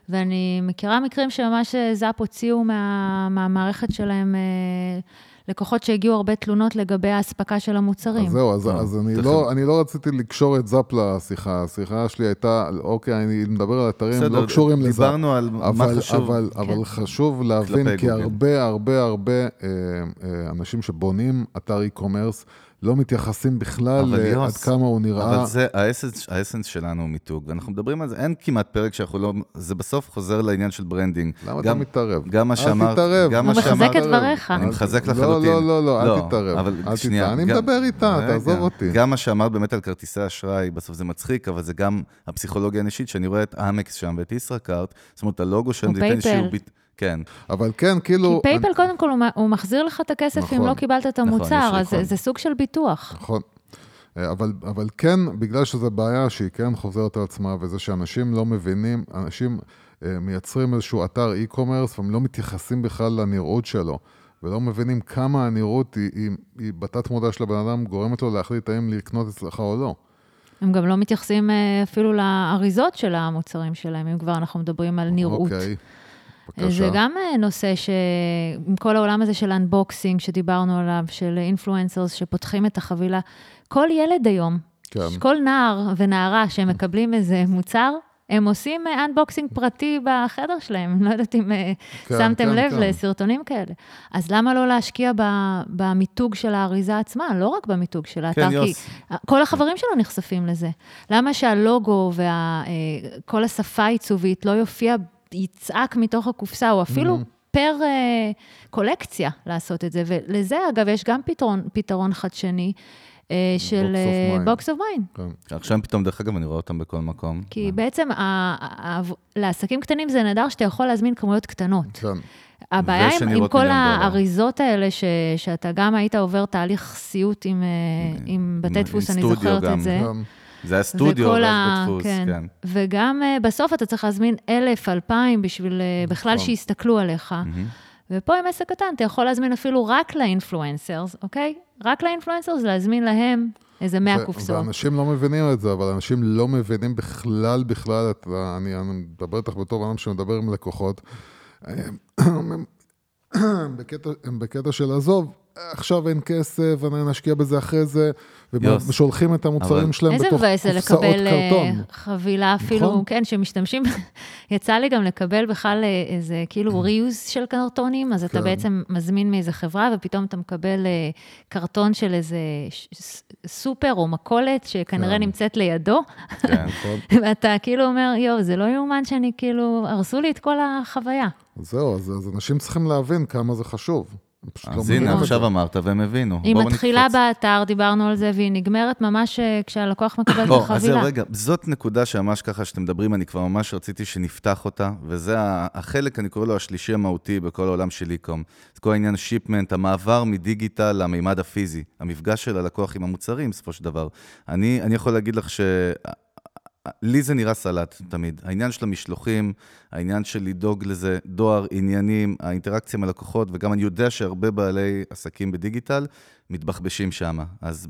ואני מכירה מקרים שממש אה, זאפ הוציאו מה, מהמערכת שלהם אה, לקוחות שהגיעו הרבה תלונות לגבי האספקה של המוצרים. אז זהו, אז, טוב, אז אני. לא, אני לא רציתי לקשור את זאפ לשיחה, השיחה שלי הייתה, אוקיי, אני מדבר על אתרים בסדר, לא קשורים לזאפ. דיברנו על מה אבל, חשוב. אבל, כן. אבל חשוב להבין, כי גוגל. הרבה, הרבה, הרבה אה, אה, אנשים שבונים אתר e-commerce, לא מתייחסים בכלל יוס, כמה הוא נראה. אבל זה, ה essence, ה essence שלנו הוא מיתוג, ואנחנו מדברים על זה, אין כמעט פרק שאנחנו לא, זה בסוף חוזר לעניין של branding. למה אתה גם- מתערב? גם מה אל שאמרת, תתערב. גם הוא מחזק את דבריך. אני מחזק לא, לחלוטין. לא, לא, לא, אל תתערב. אבל אל שנייה, תתערב. אני גם- מדבר איתה, רגע, תעזוב אותי. גם מה שאמרת באמת על כרטיסי אשראי, בסוף זה מצחיק, אבל זה גם הפסיכולוגיה האנושית, שאני רואה את אמקס שם ואת ישראכרט, זאת אומרת, הלוגו שלהם או זה ייתן. ביט- כן, אבל כן, כי כאילו... פייפל, קודם כל, הוא מחזיר לך את הכסף אם נכון. לא קיבלת את נכון, המוצר, יש אז זה- ריקון. זה סוג של ביטוח. נכון. אה, אבל, אבל כן, בגלל שזו בעיה שהיא כן חוזרת על עצמה, וזה שאנשים לא מבינים, אנשים אה, מייצרים איזשהו אתר e-commerce, והם לא מתייחסים בכלל לנראות שלו, ולא מבינים כמה הנראות היא, היא, היא בתת מודע של הבן אדם, גורמת לו להחליט האם לקנות אצלך או לא. הם גם לא מתייחסים אה, אפילו לאריזות של המוצרים שלהם, אם כבר אנחנו מדברים על נראות. אוקיי, זה בבקשה. גם אה, נושא שעם כל העולם הזה של unboxing שדיברנו עליו, של influencers שפותחים את החבילה, כל ילד היום, כן. כל נער ונערה שמקבלים איזה מוצר, הם עושים unboxing פרטי בחדר שלהם. [LAUGHS] לא יודעת אם אה, כן, שמתם כן, לב כן. לסרטונים כאלה. אז למה לא להשקיע ב- במיתוג של האריזה עצמה, לא רק במיתוג של האתר? כן, כי יוס. כל החברים שלו נחשפים לזה. למה שהלוגו וכל השפה העיצובית לא יופיע, יצעק מתוך הקופסה, או אפילו Mm-hmm. פר אה, קולקציה לעשות את זה? ולזה, אגב, יש גם פתרון, פתרון חדשני אה, של Box of Mind. Box of Mind. כן. עכשיו פתאום, דרך אגב, אני רואה אותם בכל מקום. כי בעצם ה- ה- לעסקים קטנים זה נהדר שאתה יכול להזמין כמויות קטנות. כן. הבעיה עם, עם כל. האריזות האלה, ש, שאתה גם היית עובר תהליך סיוט עם, אה, עם בתי עם דפוס, אני זוכרת גם. את זה. כן. זה היה סטודיו, וכל ואז ה- בדפוס, כן. וגם אה, בסוף אתה צריך להזמין אלף, אלפיים, בשביל אה, בכלל נכון. שיסתכלו עליך. מהמם. ופה עם עסק קטן, אתה יכול להזמין אפילו רק לאינפלואנסרס, אוקיי? רק לאינפלואנסרס, להזמין להם איזה 100 ו- קופסאות. ואנשים לא מבינים את זה, אבל אנשים לא מבינים בכלל, בכלל, את, אני, אני מדבר איתך בתור אדם שמדבר עם לקוחות. בקטע, הם בקטע של עזוב, עכשיו אין כסף, אני נשקיע בזה אחרי זה. ושולחים את המוצרים אבל- שלהם איזה בתוך מבאס זה קופסאות לקבל אה, קרטון. חבילה אפילו, נכון. כן, שמשתמשים, [LAUGHS] יצא לי גם לקבל בכלל אה, איזה כאילו ריוז של קרטונים, אז אתה כן. בעצם מזמין מאיזה חברה, ופתאום אתה מקבל אה, קרטון של איזה סופר או מכולת, שכנראה כן. נמצאת לידו, כן. [LAUGHS] ואתה כאילו אומר, יואו, זה לא יאומן שאני כאילו, הרסו לי את כל החוויה. אז זהו, אז, אז אנשים צריכים להבין כמה זה חשוב. לא אז מבינים הנה, עכשיו. אמרת והם הבינו. היא מתחילה נקפוץ. באתר, דיברנו על זה, והיא נגמרת ממש אה, כשהלקוח מקבל את או, אז זהו, החבילה. רגע, זאת נקודה שממש ככה שאתם מדברים, אני כבר ממש רציתי שנפתח אותה, וזה החלק, אני קורא לו השלישי המהותי בכל העולם של אי-קום. זה כל העניין שיפמנט, המעבר מדיגיטל למימד הפיזי, המפגש של הלקוח עם המוצרים, בסופו של דבר. אני, אני יכול להגיד לך ש... לי זה נראה סלט תמיד. העניין של המשלוחים, העניין של לדאוג לזה, דואר, עניינים, האינטראקציה עם הלקוחות, וגם אני יודע שהרבה בעלי עסקים בדיגיטל מתבחבשים שם. אז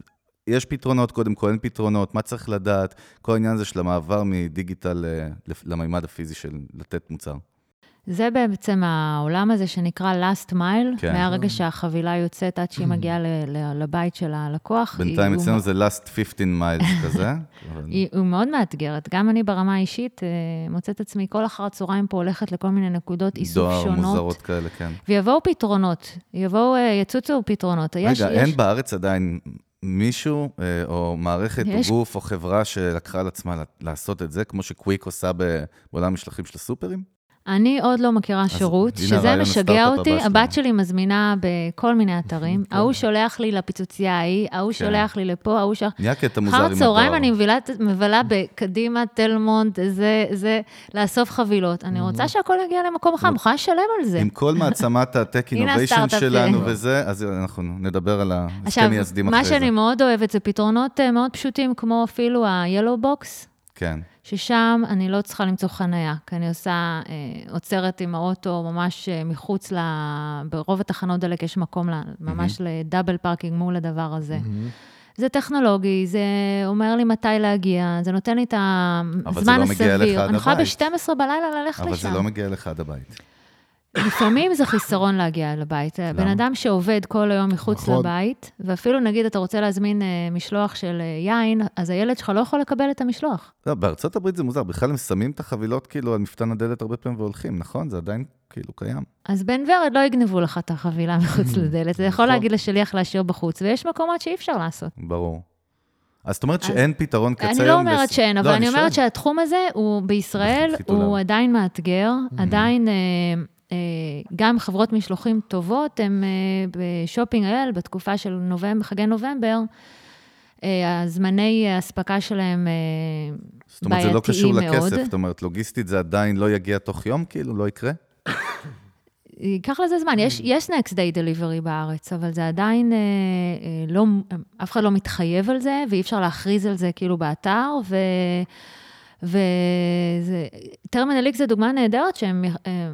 יש פתרונות, קודם כל אין פתרונות, מה צריך לדעת, כל העניין הזה של המעבר מדיגיטל אה, למימד הפיזי של לתת מוצר. זה בעצם העולם הזה שנקרא last mile, כן. מהרגע שהחבילה יוצאת עד שהיא מגיעה לבית של הלקוח. בינתיים אצלנו הוא- זה last 15 miles כזה. אבל- היא, הוא מאוד מאתגרת. גם אני ברמה האישית אה, מוצאת עצמי כל אחר הצהריים פה הולכת לכל מיני נקודות איסוף דואר שונות. מוזרות כאלה, כן. ויבואו פתרונות, יבואו, אה, יצוצו פתרונות. יש, רגע, יש, אין בארץ עדיין מישהו, אה, או מערכת, יש- או גוף, או חברה שלקחה על עצמה לעשות את זה, כמו שקוויק עושה בעולם המשלוחים של הסופרים? אני עוד לא מכירה שירות, שזה משגע אותי. הבת שלי מזמינה בכל מיני אתרים, [LAUGHS] ההוא שולח לי לפיצוצייה ההיא, ההוא שולח לי לפה, ההוא שולח... נהיה קטע מוזר עם אחר הדואר. הצהריים אני מבלה, בקדימה, תל מונד, זה, לאסוף חבילות. אני רוצה שהכל יגיע למקום אחד, מוכנה לשלם על זה. עם כל מעצמת הטק [LAUGHS] אינוביישן שלנו כן. וזה, אז אנחנו נדבר על ההסכם עכשיו, מייסדים אחרי מה זה. שאני מאוד אוהבת זה פתרונות אה, מאוד פשוטים, כמו אפילו ה-Yellow Box, כן. ששם אני לא צריכה למצוא חנייה, כי אני עושה, אה, עוצרת עם האוטו ממש אה, מחוץ ל... ברוב התחנות דלק יש מקום ל, ממש ל double parking מול הדבר הזה. זה טכנולוגי, זה אומר לי מתי להגיע, זה נותן לי את אבל זה הזמן לא מגיע הסביר. אליך עד אני יכולה הבית. ב-12 בלילה ללכת אבל לשם. זה לא מגיע אליך עד הבית. לפעמים זה חיסרון להגיע לבית. בן אדם שעובד כל היום מחוץ נכון. לבית, ואפילו נגיד אתה רוצה להזמין אה, משלוח של אה, יין, אז הילד שלך לא יכול לקבל את המשלוח. לא, בארצות הברית זה מוזר, בכלל הם שמים את החבילות כאילו על מפתן הדלת הרבה פעמים והולכים, נכון? זה עדיין כאילו קיים. אז בן ורד לא יגנבו לך את החבילה [LAUGHS] מחוץ לדלת, זה יכול נכון. להגיד לשליח להשאיר בחוץ, ויש מקומות שאי אפשר לעשות. ברור. אז את אומרת שאין פתרון קצה אני לא אומרת שאין, אבל לא, אני אומרת. שהתחום הזה הוא [LAUGHS] בישראל. הוא עדיין מאתגר, עדיין אה, אה, גם חברות משלוחים טובות, הם אה, בשופינג אייל, בתקופה של נובמבר, חגי נובמבר, אה, הזמני האספקה שלהם אה, זאת אומרת, זה לא קשור בעייתיים מאוד. לכסף, זאת אומרת, לוגיסטית זה עדיין לא יגיע תוך יום, כאילו, לא יקרה? ייקח לזה זמן, יש, יש next day delivery בארץ, אבל זה עדיין אה, אה, לא, אף אחד לא מתחייב על זה, ואי אפשר להכריז על זה כאילו באתר, ו... וזה, טרמינל X זה דוגמה נהדרת שהם אה,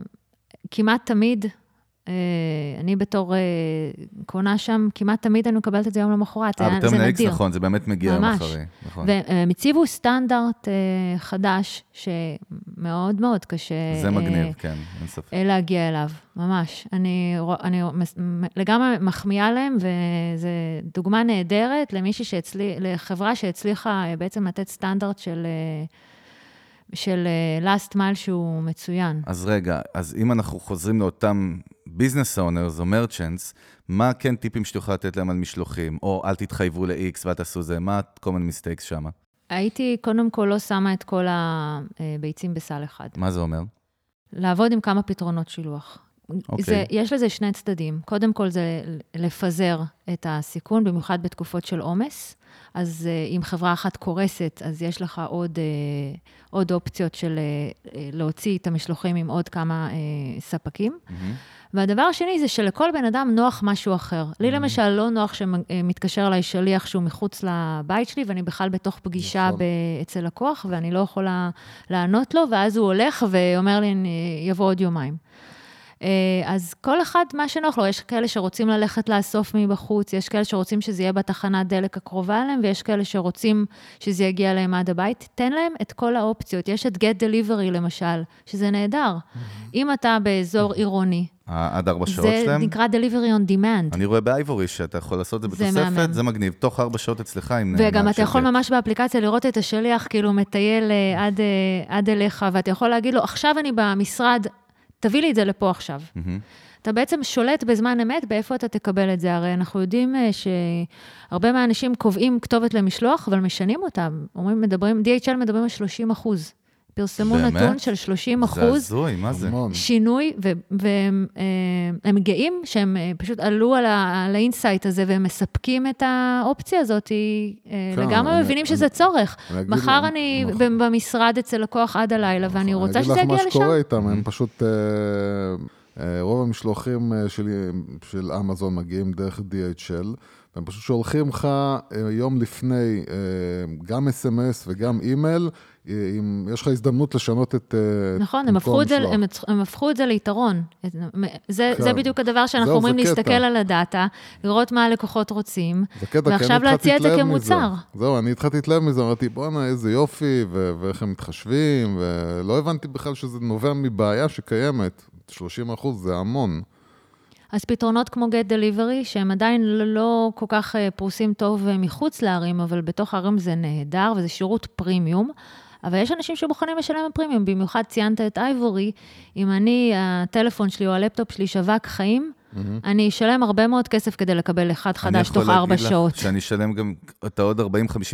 כמעט תמיד, אה, אני בתור אה, קונה שם, כמעט תמיד אני מקבלת את זה יום למחרת, אה, זה, זה נדיר. נכון, זה באמת מגיע יום. אחרי, נכון. והם הציבו סטנדרט אה, חדש, שמאוד מאוד קשה... זה אה, מגניב, כן, אין ספק. אה, להגיע אליו, ממש. אני, אני לגמרי מחמיאה להם, וזו דוגמה נהדרת למישהי שהצליח, לחברה שהצליחה אה, בעצם לתת סטנדרט של, אה, של אה, last mile שהוא מצוין. אז רגע, אז אם אנחנו חוזרים לאותם ביזנס אונרס או מרצ'נטס, מה כן טיפים שתוכל לתת להם על משלוחים? או אל תתחייבו ל-X ואל תעשו זה, מה common mistakes שם? הייתי, קודם כל, לא שמה את כל הביצים בסל אחד. מה זה אומר? לעבוד עם כמה פתרונות שילוח. אוקיי. זה, יש לזה שני צדדים. קודם כל זה לפזר את הסיכון, במיוחד בתקופות של עומס. אז uh, אם חברה אחת קורסת, אז יש לך עוד, uh, עוד אופציות של uh, להוציא את המשלוחים עם עוד כמה ספקים. מהמם. והדבר השני זה שלכל בן אדם נוח משהו אחר. לי למשל לא נוח שמתקשר אליי שליח שהוא מחוץ לבית שלי, ואני בכלל בתוך פגישה נכון. ב- אצל לקוח, ואני לא יכולה לענות לו, ואז הוא הולך ואומר לי, "אני- יבוא עוד יומיים. אה, אז כל אחד, מה שנוח לו, יש כאלה שרוצים ללכת לאסוף מבחוץ, יש כאלה שרוצים שזה יהיה בתחנת דלק הקרובה אליהם, ויש כאלה שרוצים שזה יגיע אליהם עד הבית. תן להם את כל האופציות. יש את Get Delivery למשל, שזה נהדר. אם אתה באזור עירוני, עד ארבע שעות זה שלהם? נקרא Delivery on Demand. אני רואה באייבורי שאתה יכול לעשות את זה זה בתוספת. זה מגניב. תוך ארבע שעות אצלך עם... וגם אתה יכול. ממש באפליקציה לראות את השליח, כאילו מטייל אה, אה, עד אליך, ואתה יכול להגיד לו, עכשיו אני במשרד, תביא לי את זה לפה עכשיו. מהמם. אתה בעצם שולט בזמן אמת באיפה אתה תקבל את זה. הרי אנחנו יודעים אה, שהרבה מהאנשים קובעים כתובת למשלוח, אבל משנים אותה. אומרים, מדברים, DHL מדברים על 30 אחוז. פרסמו באמת? נתון של 30 זה אחוז. הזוי, מה זה? שינוי, והם אה, גאים שהם אה, פשוט עלו על ה- על ה insight הזה והם מספקים את האופציה הזאת, אה, כן, לגמרי אני- מבינים אני- שזה צורך. אני מחר לך, אני נכון. ב- במשרד אצל לקוח עד הלילה, ואני רוצה שזה יגיע אני אגיד לך מה לשם. שקורה איתם, הם פשוט, אה, אה, רוב המשלוחים אה, של, של אמזון מגיעים דרך DHL, והם פשוט שולחים לך יום לפני גם אס.אם.אס וגם אימייל, אם יש לך הזדמנות לשנות את אה, נכון, הם הפכו, את זה. הם, הם הפכו את זה ליתרון. זה, כן. זה בדיוק הדבר שאנחנו זהו, אומרים זה להסתכל קטע. על הדאטה, לראות מה הלקוחות רוצים, זה קטע, ועכשיו להציע את זה מזה. כמוצר. זהו, אני התחלתי להתלהב מזה, אמרתי, בואנה, איזה יופי, ו- ואיך הם מתחשבים, ולא הבנתי בכלל שזה נובע מבעיה שקיימת. 30 אחוז זה המון. אז פתרונות כמו Get Delivery, שהם עדיין לא, כל כך אה, פרוסים טוב אה, מחוץ לערים, אבל בתוך הערים זה נהדר, וזה שירות פרימיום. אבל יש אנשים שמוכנים לשלם בפרימיום, במיוחד ציינת את אייבורי, אם אני, הטלפון שלי או הלפטופ שלי שווק חיים, אני אשלם הרבה מאוד כסף כדי לקבל אחד חדש תוך ארבע שעות. לך שאני אשלם גם את העוד 40-50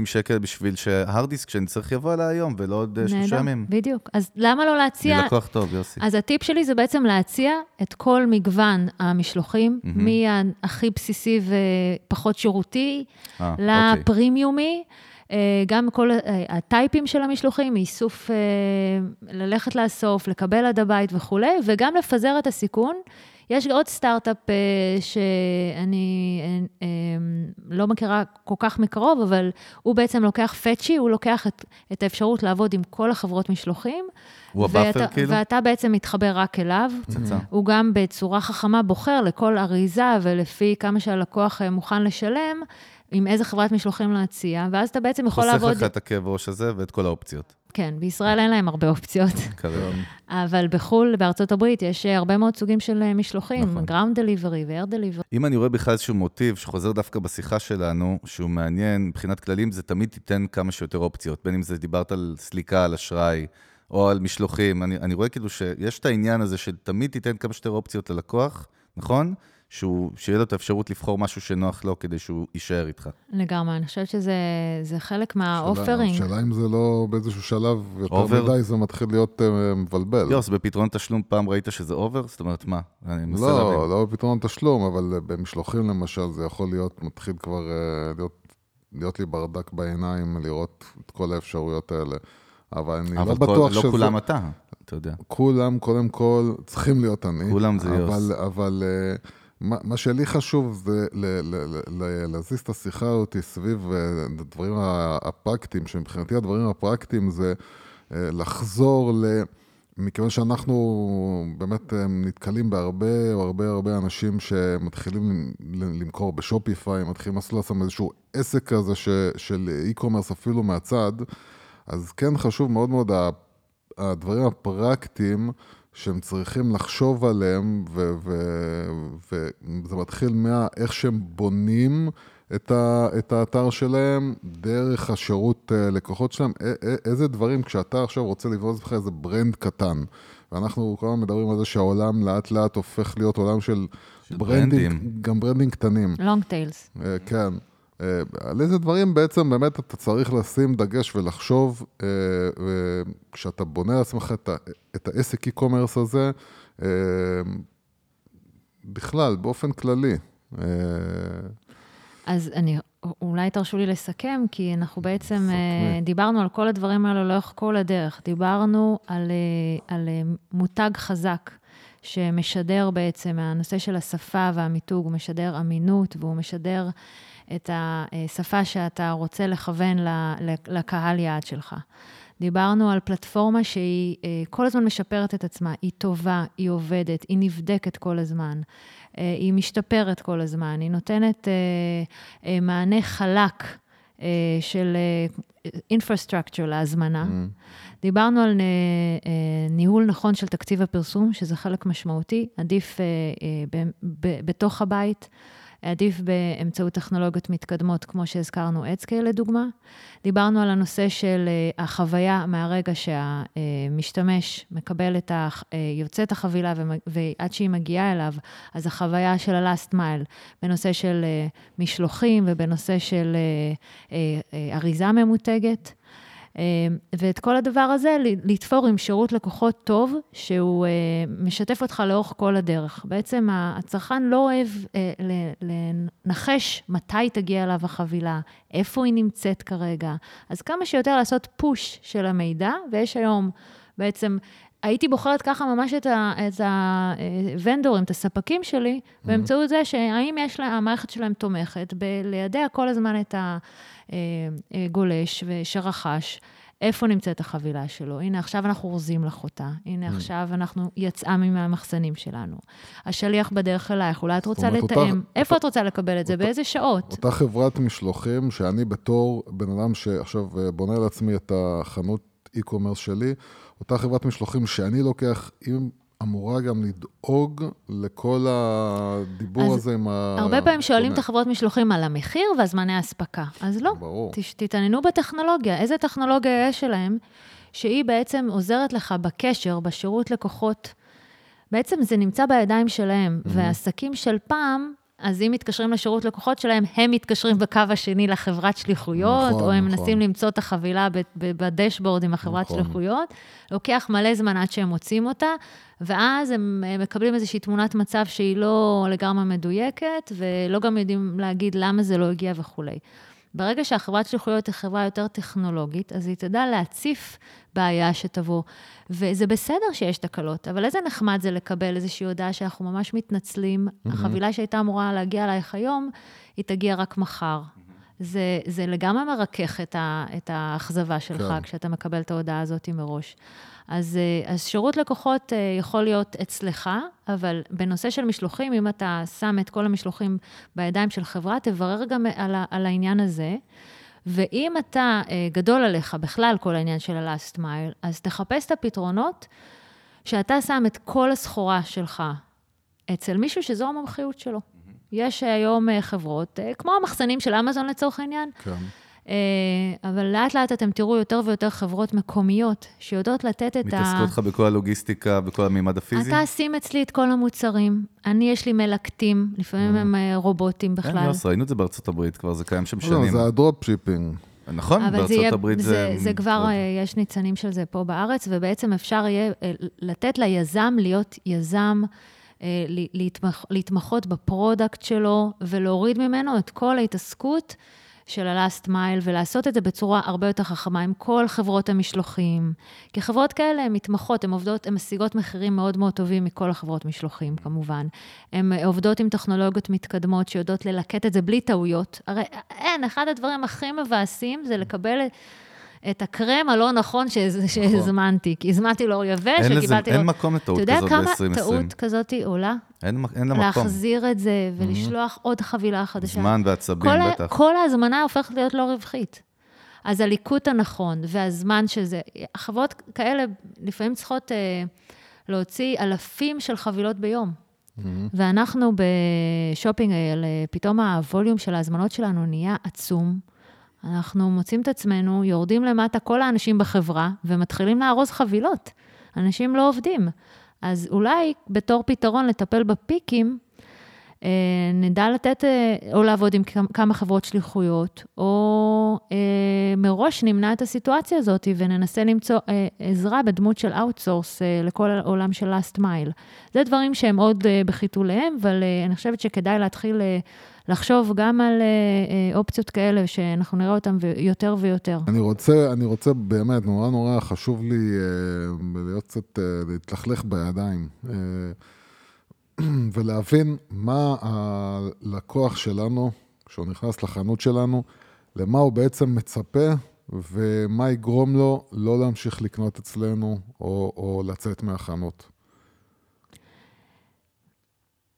שקל בשביל שההרד דיסק שאני צריך יבוא אליי היום, ולא עוד אה, שלושה ימים. בדיוק. אז למה לא להציע... אני לקוח טוב, יוסי. אז הטיפ שלי זה בעצם להציע את כל מגוון המשלוחים, מהכי בסיסי ופחות שירותי, אה, אוקיי. לפרימיומי. אה, גם כל אה, הטייפים של המשלוחים, איסוף, אה, ללכת לאסוף, לקבל עד הבית וכולי, וגם לפזר את הסיכון. יש עוד סטארט-אפ שאני לא מכירה כל כך מקרוב, אבל הוא בעצם לוקח פאצ'י, הוא לוקח את, את האפשרות לעבוד עם כל החברות משלוחים. הוא ה buffer כאילו? ואתה בעצם מתחבר רק אליו. פצצה. הוא גם בצורה חכמה בוחר לכל אריזה ולפי כמה שהלקוח מוכן לשלם. עם איזה חברת משלוחים להציע, ואז אתה בעצם יכול לעבוד... חוסך לך את הכאב ראש הזה ואת כל האופציות. כן, בישראל אין להם הרבה אופציות. [LAUGHS] כרגע. אבל בחו"ל, בארצות הברית, יש הרבה מאוד סוגים של משלוחים, נכון. ground delivery ו air delivery. אם אני רואה בכלל איזשהו מוטיב שחוזר דווקא בשיחה שלנו, שהוא מעניין, מבחינת כללים, זה תמיד תיתן כמה שיותר אופציות, בין אם זה דיברת על סליקה, על אשראי, או על משלוחים. אני, אני רואה כאילו שיש את העניין הזה של תמיד תיתן כמה שיותר אופציות ללקוח, נכון? שהוא, שיהיה לו את האפשרות לבחור משהו שנוח לו כדי שהוא יישאר איתך. לגמרי, אני חושבת שזה חלק מה offering. השאלה אם זה לא באיזשהו שלב יותר over? מדי, זה מתחיל להיות uh, מבלבל. יוס, בפתרון תשלום פעם ראית שזה over? זאת אומרת, מה? אני מנסה לא, להבין. לא בפתרון תשלום, אבל uh, במשלוחים למשל, זה יכול להיות, מתחיל כבר uh, להיות, להיות לי ברדק בעיניים, לראות את כל האפשרויות האלה. אבל אני אבל לא כל, בטוח לא שזה... כולם אתה, אתה יודע. כולם, קודם כל, צריכים להיות אני. כולם זה יוס. אבל, אבל אה, מה, שלי חשוב זה להזיז את השיחה הזאת סביב אה, הדברים הפרקטיים, שמבחינתי הדברים הפרקטיים זה אה, לחזור ל... מכיוון שאנחנו באמת אה, נתקלים בהרבה הרבה הרבה אנשים שמתחילים למכור בשופיפיי, מתחילים לעשות איזשהו עסק כזה ש, של e-commerce אפילו מהצד, אז כן חשוב מאוד מאוד הדברים הפרקטיים שהם צריכים לחשוב עליהם, ו- ו- וזה מתחיל מאיך שהם בונים את, ה- את האתר שלהם, דרך השירות אה, לקוחות שלהם, איזה דברים, כשאתה עכשיו רוצה לבנות לך איזה brand קטן, ואנחנו כל הזמן מדברים על זה שהעולם לאט לאט הופך להיות עולם של, של branding, ברנדים. גם branding קטנים. long tails. אה, כן. אה, על איזה דברים בעצם באמת אתה צריך לשים דגש ולחשוב, אה, כשאתה בונה לעצמך את, את העסק e-commerce הזה, אה, בכלל, באופן כללי. אז אני, אולי תרשו לי לסכם, כי אנחנו בעצם סכמי. דיברנו על כל הדברים האלו לאורך כל הדרך. דיברנו על, על מותג חזק. שמשדר בעצם, הנושא של השפה והמיתוג, הוא משדר אמינות והוא משדר את השפה שאתה רוצה לכוון לקהל יעד שלך. דיברנו על פלטפורמה שהיא אה, כל הזמן משפרת את עצמה, היא טובה, היא עובדת, היא נבדקת כל הזמן, אה, היא משתפרת כל הזמן, היא נותנת אה, מענה חלק של infrastructure להזמנה. Mm. דיברנו על ניהול נכון של תקציב הפרסום, שזה חלק משמעותי, עדיף בתוך הבית. עדיף באמצעות טכנולוגיות מתקדמות, כמו שהזכרנו, אדסקייל לדוגמה. דיברנו על הנושא של החוויה מהרגע שהמשתמש מקבל את ה... יוצא את החבילה ועד שהיא מגיעה אליו, אז החוויה של ה-last mile, בנושא של משלוחים ובנושא של אריזה ממותגת. ואת כל הדבר הזה, לתפור עם שירות לקוחות טוב, שהוא משתף אותך לאורך כל הדרך. בעצם הצרכן לא אוהב לנחש מתי תגיע אליו החבילה, איפה היא נמצאת כרגע. אז כמה שיותר לעשות פוש של המידע, ויש היום בעצם... הייתי בוחרת ככה ממש את, ה, את הוונדורים, את הספקים שלי, mm-hmm. באמצעות זה שהאם יש לה, המערכת שלהם תומכת, בליידע כל הזמן את הגולש שרכש, איפה נמצאת החבילה שלו. הנה, עכשיו אנחנו אורזים לך אותה. הנה, mm-hmm. עכשיו אנחנו יצאה מהמחסנים שלנו. השליח בדרך אלייך, אולי את רוצה לתאם. אותה, איפה אותה, את רוצה לקבל את זה? אותה, באיזה שעות? אותה חברת משלוחים, שאני בתור בן אדם שעכשיו בונה לעצמי את החנות e-commerce שלי, אותה חברת משלוחים שאני לוקח, אם אמורה גם לדאוג לכל הדיבור הזה עם ה... הרבה פעמים שואלים את החברות משלוחים על המחיר והזמני האספקה. אז לא, ברור. תתעניינו בטכנולוגיה. איזה טכנולוגיה יש שלהם, שהיא בעצם עוזרת לך בקשר, בשירות לקוחות, בעצם זה נמצא בידיים שלהם, ועסקים של פעם, אז אם מתקשרים לשירות לקוחות שלהם, הם מתקשרים בקו השני לחברת שליחויות, נכון, או הם נכון. מנסים למצוא את החבילה בדשבורד עם החברת נכון. שליחויות. לוקח מלא זמן עד שהם מוצאים אותה, ואז הם מקבלים איזושהי תמונת מצב שהיא לא לגמרי מדויקת, ולא גם יודעים להגיד למה זה לא הגיע וכולי. ברגע שהחברת שליחויות היא חברה יותר טכנולוגית, אז היא תדע להציף בעיה שתבוא. וזה בסדר שיש תקלות, אבל איזה נחמד זה לקבל איזושהי הודעה שאנחנו ממש מתנצלים, החבילה שהייתה אמורה להגיע אלייך היום, היא תגיע רק מחר. זה, זה לגמרי מרכך את, ה, את האכזבה שלך כן. כשאתה מקבל את ההודעה הזאת מראש. אז, אה, אז שירות לקוחות אה, יכול להיות אצלך, אבל בנושא של משלוחים, אם אתה שם את כל המשלוחים בידיים של חברה, תברר גם על, על העניין הזה. ואם אתה, אה, גדול עליך בכלל כל העניין של ה-last mile, אז תחפש את הפתרונות שאתה שם את כל הסחורה שלך אצל מישהו שזו המומחיות שלו. יש היום חברות, כמו המחסנים של אמזון לצורך העניין, כן. אה, אבל לאט לאט אתם תראו יותר ויותר חברות מקומיות שיודעות לתת את ה... מתעסקות לך בכל הלוגיסטיקה, בכל המימד הפיזי? אתה שים אצלי את כל המוצרים, אני יש לי מלקטים, לפעמים הם אה, רובוטים כן, בכלל. יוס, ראינו את זה בארצות הברית, כבר זה קיים שם לא, שנים. זה ה drop shipping. נכון, בארצות יהיה, הברית זה, זה... זה כבר, אה, יש ניצנים של זה פה בארץ, ובעצם אפשר יהיה לתת ליזם להיות יזם, להתמח, להתמחות ב product שלו, ולהוריד ממנו את כל ההתעסקות של ה-last mile, ולעשות את זה בצורה הרבה יותר חכמה עם כל חברות המשלוחים. כי חברות כאלה הן מתמחות, הן עובדות, הן משיגות מחירים מאוד מאוד טובים מכל החברות משלוחים, כמובן. הן אה, עובדות עם טכנולוגיות מתקדמות שיודעות ללקט את זה בלי טעויות. הרי אין, אחד הדברים הכי מבאסים זה לקבל את הקרם הלא נכון שהז- שהזמנתי, כי הזמנתי לו יבש נכון. אין וקיבלתי לו... אין מקום לטעות אתה יודע כזאת כמה ב-2020. טעות כזאת עולה? אין אין לה מקום. להחזיר את זה ולשלוח עוד חבילה חדשה. זמן ועצבים, כל בטח. כל ההזמנה הופכת להיות לא רווחית. אז הליקוט הנכון והזמן של זה, חברות כאלה לפעמים צריכות אה, להוציא אלפים של חבילות ביום. ואנחנו בשופינג אה, פתאום הווליום של ההזמנות שלנו נהיה עצום. אנחנו מוצאים את עצמנו, יורדים למטה כל האנשים בחברה ומתחילים לארוז חבילות. אנשים לא עובדים. אז אולי בתור פתרון לטפל בפיקים, נדע לתת, אה, או לעבוד עם כמה- חברות שליחויות, או אה, מראש נמנע את הסיטואציה הזאת וננסה למצוא אה, עזרה בדמות של outsource אה, לכל העולם של last mile. זה דברים שהם עוד אה, בחיתוליהם, אבל אה, אני חושבת שכדאי להתחיל אה, לחשוב גם על אה, אה, אופציות כאלה, שאנחנו נראה אותן יותר ויותר. אני רוצה, אני רוצה באמת, נורא נורא חשוב לי אה, להיות קצת, אה, להתלכלך בידיים. [CLEARS THROAT] ולהבין מה הלקוח שלנו, כשהוא נכנס לחנות שלנו, למה הוא בעצם מצפה ומה יגרום לו לא להמשיך לקנות אצלנו או, או לצאת מהחנות.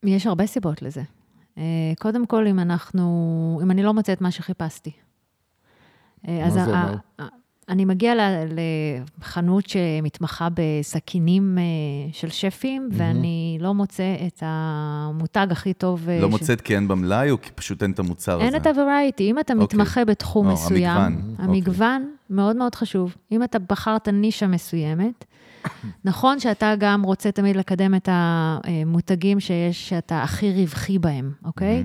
יש הרבה סיבות לזה. אה, קודם כל, אם אנחנו, אם אני לא מוצאת מה שחיפשתי. אה, מה זה אומר? אני מגיעה לחנות שמתמחה בסכינים אה, של שפים, ואני לא מוצא את המותג הכי טוב. אה, לא ש- מוצאת כי אין במלאי, או כי פשוט אין את המוצר הזה? אין את ה-variety. אם אתה אוקיי. מתמחה בתחום מסוים, המגוון, אוקיי. המגוון מאוד מאוד חשוב. אם אתה בחרת נישה מסוימת, [COUGHS] נכון שאתה גם רוצה תמיד לקדם את המותגים שיש, שאתה הכי רווחי בהם, אוקיי?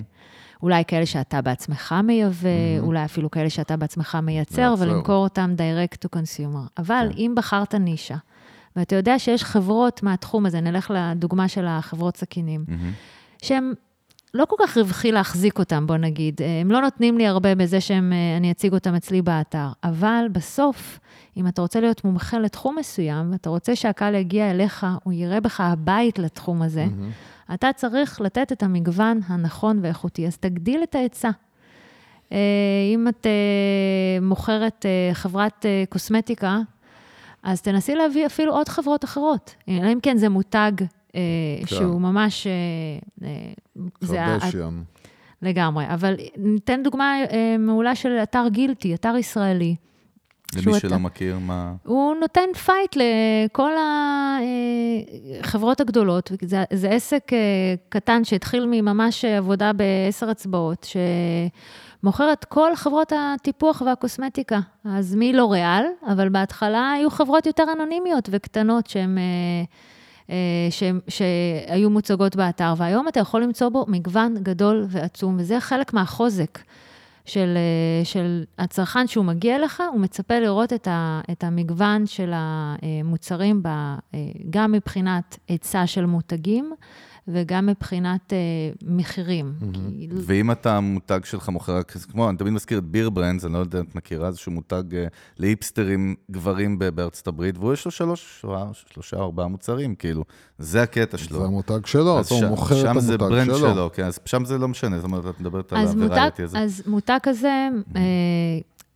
אולי כאלה שאתה בעצמך מייבא, אולי אפילו כאלה שאתה בעצמך מייצר, מייצר. ולמכור אותם direct to consumer. אבל אם בחרת נישה, ואתה יודע שיש חברות מהתחום הזה, נלך לדוגמה של החברות סכינים, מהמם. שהם לא כל כך רווחי להחזיק אותם, בוא נגיד. אה, הם לא נותנים לי הרבה בזה שאני אציג אותם אצלי באתר. אבל בסוף, אם אתה רוצה להיות מומחה לתחום מסוים, ואתה רוצה שהקהל יגיע אליך, הוא יראה בך הבית לתחום הזה, אתה צריך לתת את המגוון הנכון ואיכותי. אז תגדיל את ההיצע. אה, אם את אה, מוכרת אה, חברת קוסמטיקה, אז תנסי להביא אפילו עוד חברות אחרות. אלא אם כן זה מותג אה, כן. שהוא ממש... אה, זה ה- קרדשיאן. לגמרי. אבל ניתן דוגמה אה, מעולה של אתר גילטי, אתר ישראלי. למי אתה- שלא מכיר, מה... הוא נותן fight לכל החברות הגדולות. זה, זה עסק אה, קטן שהתחיל מממש עבודה בעשר אצבעות, שמוכר את כל חברות הטיפוח והקוסמטיקה. אז מלוריאל, אבל בהתחלה היו חברות יותר אנונימיות וקטנות שהן... אה, אה, ש, שהיו מוצגות באתר, והיום אתה יכול למצוא בו מגוון גדול ועצום, וזה חלק מהחוזק של, אה, של הצרכן שהוא מגיע אליך, הוא מצפה לראות את, ה, את המגוון של המוצרים, ב, אה, גם מבחינת היצע של מותגים, וגם מבחינת אה, מחירים. כאילו, ואם אתה, המותג שלך מוכר, כמו, אני תמיד מזכיר את Beardbrand, אני לא יודע אם את מכירה, איזשהו מותג אה, להיפסטרים גברים ב- בארצות הברית, והוא יש לו שלוש, או אר- שלושה או ארבעה מוצרים, כאילו, זה הקטע שלו. זה המותג שלו, אז הוא שם- מוכר את שם זה המותג brand שלו. שלו, כן, אז שם זה לא משנה, זאת אומרת, את מדברת על אז מותג, ה virality הזה. אז מותג כזה, אה,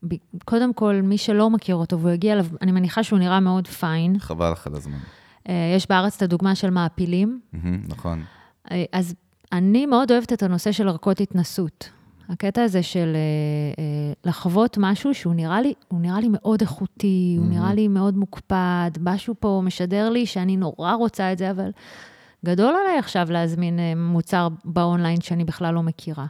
ב- קודם כל, מי שלא מכיר אותו והוא יגיע אליו, אני מניחה שהוא נראה מאוד fine. חבל לך על הזמן. אה, יש בארץ את הדוגמה של מעפילים. נכון. אה, אז אני מאוד אוהבת את הנושא של ערכות התנסות. הקטע הזה של אה, לחוות משהו שהוא נראה לי, הוא נראה לי מאוד איכותי, הוא נראה לי מאוד מוקפד, משהו פה משדר לי שאני נורא רוצה את זה, אבל גדול עליי עכשיו להזמין מוצר באונליין שאני בכלל לא מכירה.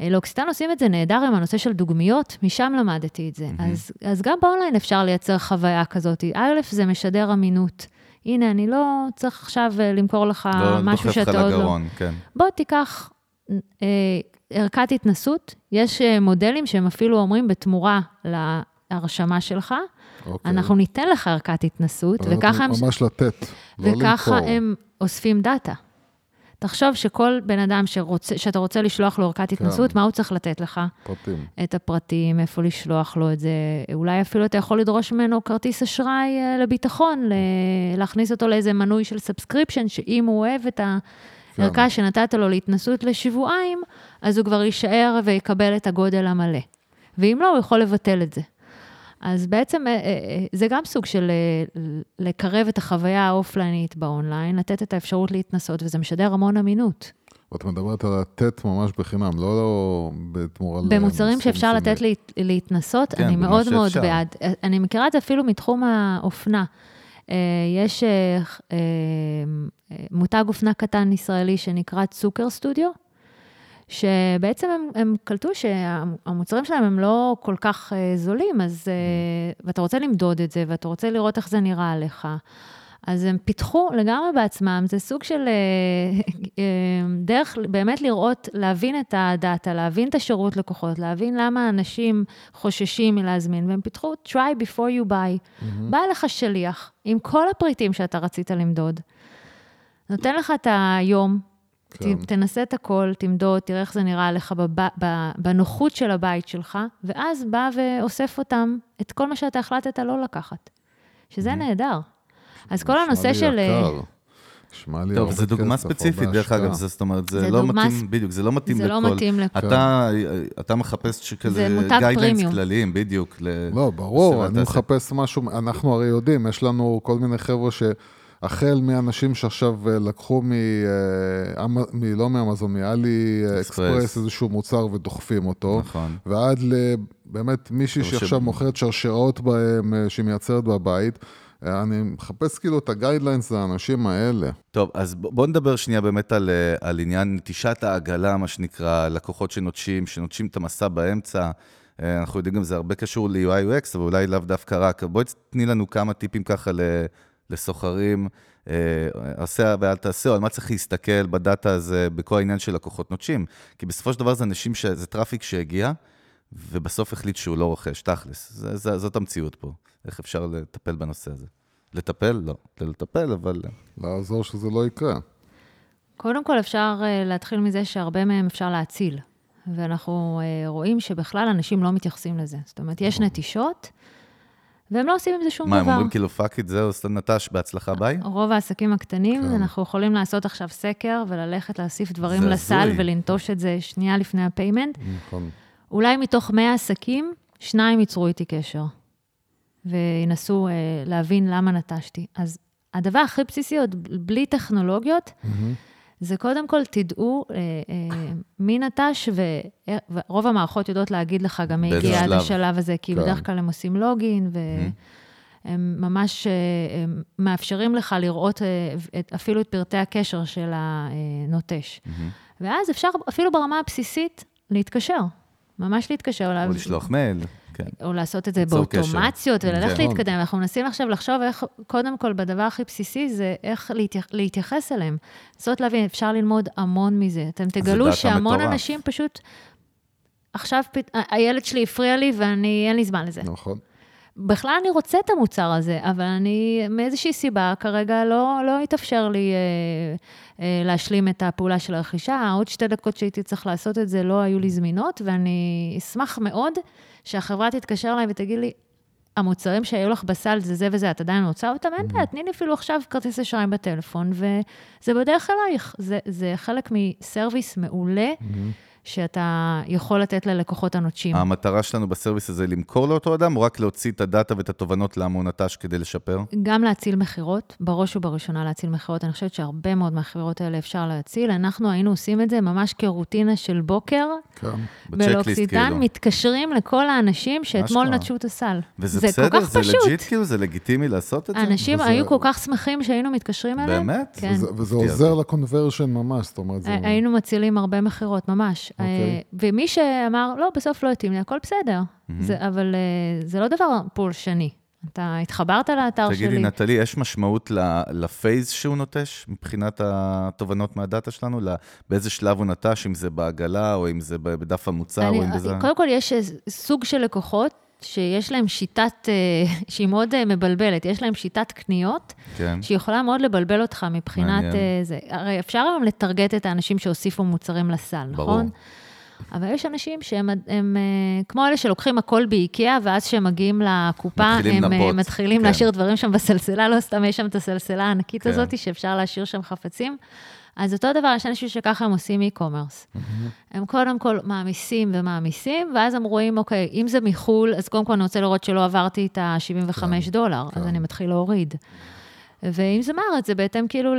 אה, לאוקסיטן עושים את זה נהדר עם הנושא של דוגמיות, משם למדתי את זה. אז, אז גם באונליין אפשר לייצר חוויה כזאת. א', זה משדר אמינות. הנה, אני לא צריך עכשיו אה, למכור לך לא משהו שאתה עוד לא... לגרון, כן. בוא תיקח אה, ערכת התנסות, יש אה, מודלים שהם אפילו אומרים בתמורה להרשמה שלך, אוקיי. אנחנו ניתן לך ערכת התנסות, וככה הם, ממש לתת, לא וככה למכור. הם אוספים דאטה. תחשוב שכל בן אדם שרוצה, שאתה רוצה לשלוח לו ערכת התנסות, מה הוא צריך לתת לך? פרטים. את הפרטים, איפה לשלוח לו את זה. אולי אפילו אתה יכול לדרוש ממנו כרטיס אשראי אה, לביטחון, ל- להכניס אותו לאיזה מנוי של subscription, שאם הוא אוהב את הערכה שנתת לו להתנסות לשבועיים, אז הוא כבר יישאר ויקבל את הגודל המלא. ואם לא, הוא יכול לבטל את זה. אז בעצם אה, אה, אה, זה גם סוג של לקרב את החוויה האופליינית באונליין, לתת את האפשרות להתנסות, וזה משדר המון אמינות. ואת מדברת על לתת ממש בחינם, לא, לא בתמורה במוצרים שאפשר. לתת להת, להתנסות, כן, אני מאוד מאוד שאפשר. בעד. אני מכירה את זה אפילו מתחום האופנה. יש מותג אופנה קטן ישראלי שנקרא צוקר סטודיו, שבעצם הם, הם קלטו שהמוצרים שלהם הם לא כל כך אה, זולים, אז, אה, ואתה רוצה למדוד את זה, ואתה רוצה לראות איך זה נראה עליך. אז הם פיתחו לגמרי בעצמם, זה סוג של אה, דרך באמת לראות, להבין את הדאטה, להבין את השירות לקוחות, להבין למה אנשים חוששים מלהזמין, והם פיתחו try before you buy. בא אליך שליח עם כל הפריטים שאתה רצית למדוד, נותן לך את היום, כן. תנסה את הכל, תמדוד, תראה איך זה נראה לך בב... ב- בנוחות של הבית שלך, ואז בא ואוסף אותם, את כל מה שאתה החלטת לא לקחת, שזה נהדר. אז כל הנושא של... נשמע לי אה, יקר. נשמע לי טוב, זו דוגמה ספציפית, דרך אגב. זה, זאת אומרת, זה, זה לא דוגמה מתאים, בדיוק, זה לא מתאים זה לכל... לא מתאים לכול. אתה, אתה מחפש שכזה זה מותג guidelines פרימיום. כלליים, בדיוק. ל- לא, ברור, אני. מחפש משהו, אנחנו הרי יודעים, יש לנו כל מיני חבר'ה שהחל מאנשים שעכשיו אה, לקחו מ... אה, אמ- מ... לא מאמזון, מאלי אקספרס. איזשהו מוצר ודוחפים אותו, נכון. ועד לבאמת מישהי טוב, ש- שעכשיו מוכרת שרשראות בהם, אה, שהיא מייצרת בבית. אני מחפש כאילו את ה guidelines לאנשים האלה. טוב, אז בוא נדבר שנייה באמת על, על עניין נטישת העגלה, מה שנקרא, לקוחות שנוטשים, שנוטשים את המסע באמצע. אנחנו יודעים גם זה הרבה קשור ל-UI UX, אבל אולי לאו דווקא רק. בואי תתני לנו כמה טיפים ככה לסוחרים, אה, עשה ואל תעשה, או על מה צריך להסתכל בדאטה הזה, בכל העניין של לקוחות נוטשים. כי בסופו של דבר זה אנשים, ש... זה traffic שהגיע, ובסוף החליט שהוא לא רוכש, תכלס. זה, זה, זאת המציאות פה. איך אפשר לטפל בנושא הזה? לטפל? לא. לא לטפל, אבל... לעזור שזה לא יקרה. קודם כל, אפשר אה, להתחיל מזה שהרבה מהם אפשר להציל. ואנחנו אה, רואים שבכלל אנשים לא מתייחסים לזה. זאת אומרת, יש נטישות, והם לא עושים עם זה שום מה, הם דבר. אומרים כאילו fuck it, זהו, סתם נטש, בהצלחה, ביי? רוב העסקים הקטנים, כן. אנחנו יכולים לעשות עכשיו סקר וללכת להוסיף דברים לסל הזוי. ולנטוש את זה שנייה לפני ה payment. נכון. אולי מתוך 100 עסקים, שניים ייצרו איתי קשר, וינסו אה, להבין למה נטשתי. אז הדבר הכי בסיסי, עוד בלי טכנולוגיות, זה קודם כל תדעו אה, אה, מי נטש, ו- ורוב המערכות יודעות להגיד לך גם מי הגיע עד שלב. השלב הזה, כי כן. בדרך כלל הם עושים לוגין, והם ממש אה, הם מאפשרים לך לראות אה, את- אפילו את פרטי הקשר של הנוטש. ואז אפשר אפילו ברמה הבסיסית להתקשר, ממש להתקשר אליו. או לשלוח מייל. כן. או לעשות את זה ליצור קשר. באוטומציות וללכת כן. להתקדם. אנחנו מנסים עכשיו לחשוב איך, קודם כל, בדבר הכי בסיסי זה איך להתייח, להתייחס אליהם. זאת להבין, אפשר ללמוד המון מזה. אתם תגלו שהמון מטורף. אנשים פשוט, עכשיו פת... הילד שלי הפריע לי ואני, אין לי זמן לזה. נכון. בכלל אני רוצה את המוצר הזה, אבל אני מאיזושהי סיבה כרגע לא, לא התאפשר לי אה, אה, להשלים את הפעולה של הרכישה. עוד שתי דקות שהייתי צריך לעשות את זה לא היו לי זמינות, ואני אשמח מאוד שהחברה תתקשר אליי ותגיד לי, המוצרים שהיו לך בסל זה זה וזה, את עדיין רוצה אותם? אין בעיה, תני לי אפילו עכשיו כרטיס אשראי בטלפון, וזה בדרך אלייך. זה, זה חלק מסרוויס מעולה. שאתה יכול לתת ללקוחות הנוטשים. המטרה שלנו בסרוויס הזה למכור לאותו אדם, או רק להוציא את הדאטה ואת התובנות לעמון נטש כדי לשפר? גם להציל מכירות, בראש ובראשונה להציל מכירות. אני חושבת שהרבה מאוד מהחברות האלה אפשר להציל. אנחנו היינו עושים את זה ממש כרוטינה של בוקר, כן. ב checklist כאילו. מתקשרים לכל האנשים שאתמול. נטשו את הסל. וזה זה בסדר? כל כך זה פשוט. legit כאילו? זה לגיטימי לעשות את זה? אנשים וזה- היו כל כך שמחים שהיינו מתקשרים אליהם. באמת? כן. וזה, וזה. עוזר ל conversion ממש, זאת אומרת, זה... היינו מצילים הרבה מכירות, ממש. אוקיי. אה, ומי שאמר, לא, בסוף לא התאים לי, הכל בסדר. זה, אבל אה, זה לא דבר פולשני. אתה התחברת לאתר שלי. תגידי, נטלי, יש משמעות לפייז שהוא נוטש, מבחינת התובנות מהדאטה שלנו? באיזה שלב הוא נטש, אם זה בעגלה, או אם זה בדף המוצר, או אם אני, בזה... קודם כל, יש סוג של לקוחות שיש להם שיטת, אה, [LAUGHS] שהיא מאוד אה, מבלבלת, יש להם שיטת קניות, כן. שיכולה מאוד לבלבל אותך מבחינת מעניין. אה, זה. הרי אפשר היום לטרגט את האנשים שהוסיפו מוצרים לסל, ברור. נכון? אבל יש אנשים שהם הם, אה, כמו אלה שלוקחים הכל באיקאה, ואז כשהם מגיעים לקופה, מתחילים הם לנפות, מתחילים כן. להשאיר דברים שם בסלסלה, לא סתם יש שם את הסלסלה הענקית כן. הזאת, שאפשר להשאיר שם חפצים. אז אותו דבר, יש אנשים שככה הם עושים e-commerce. הם קודם כל מעמיסים ומעמיסים, ואז הם רואים, אוקיי, אם זה מחו"ל, אז קודם כל אני רוצה לראות שלא עברתי את ה-75 דולר, אז כן. אני מתחיל להוריד. ואם זה מארץ, זה בהתאם כאילו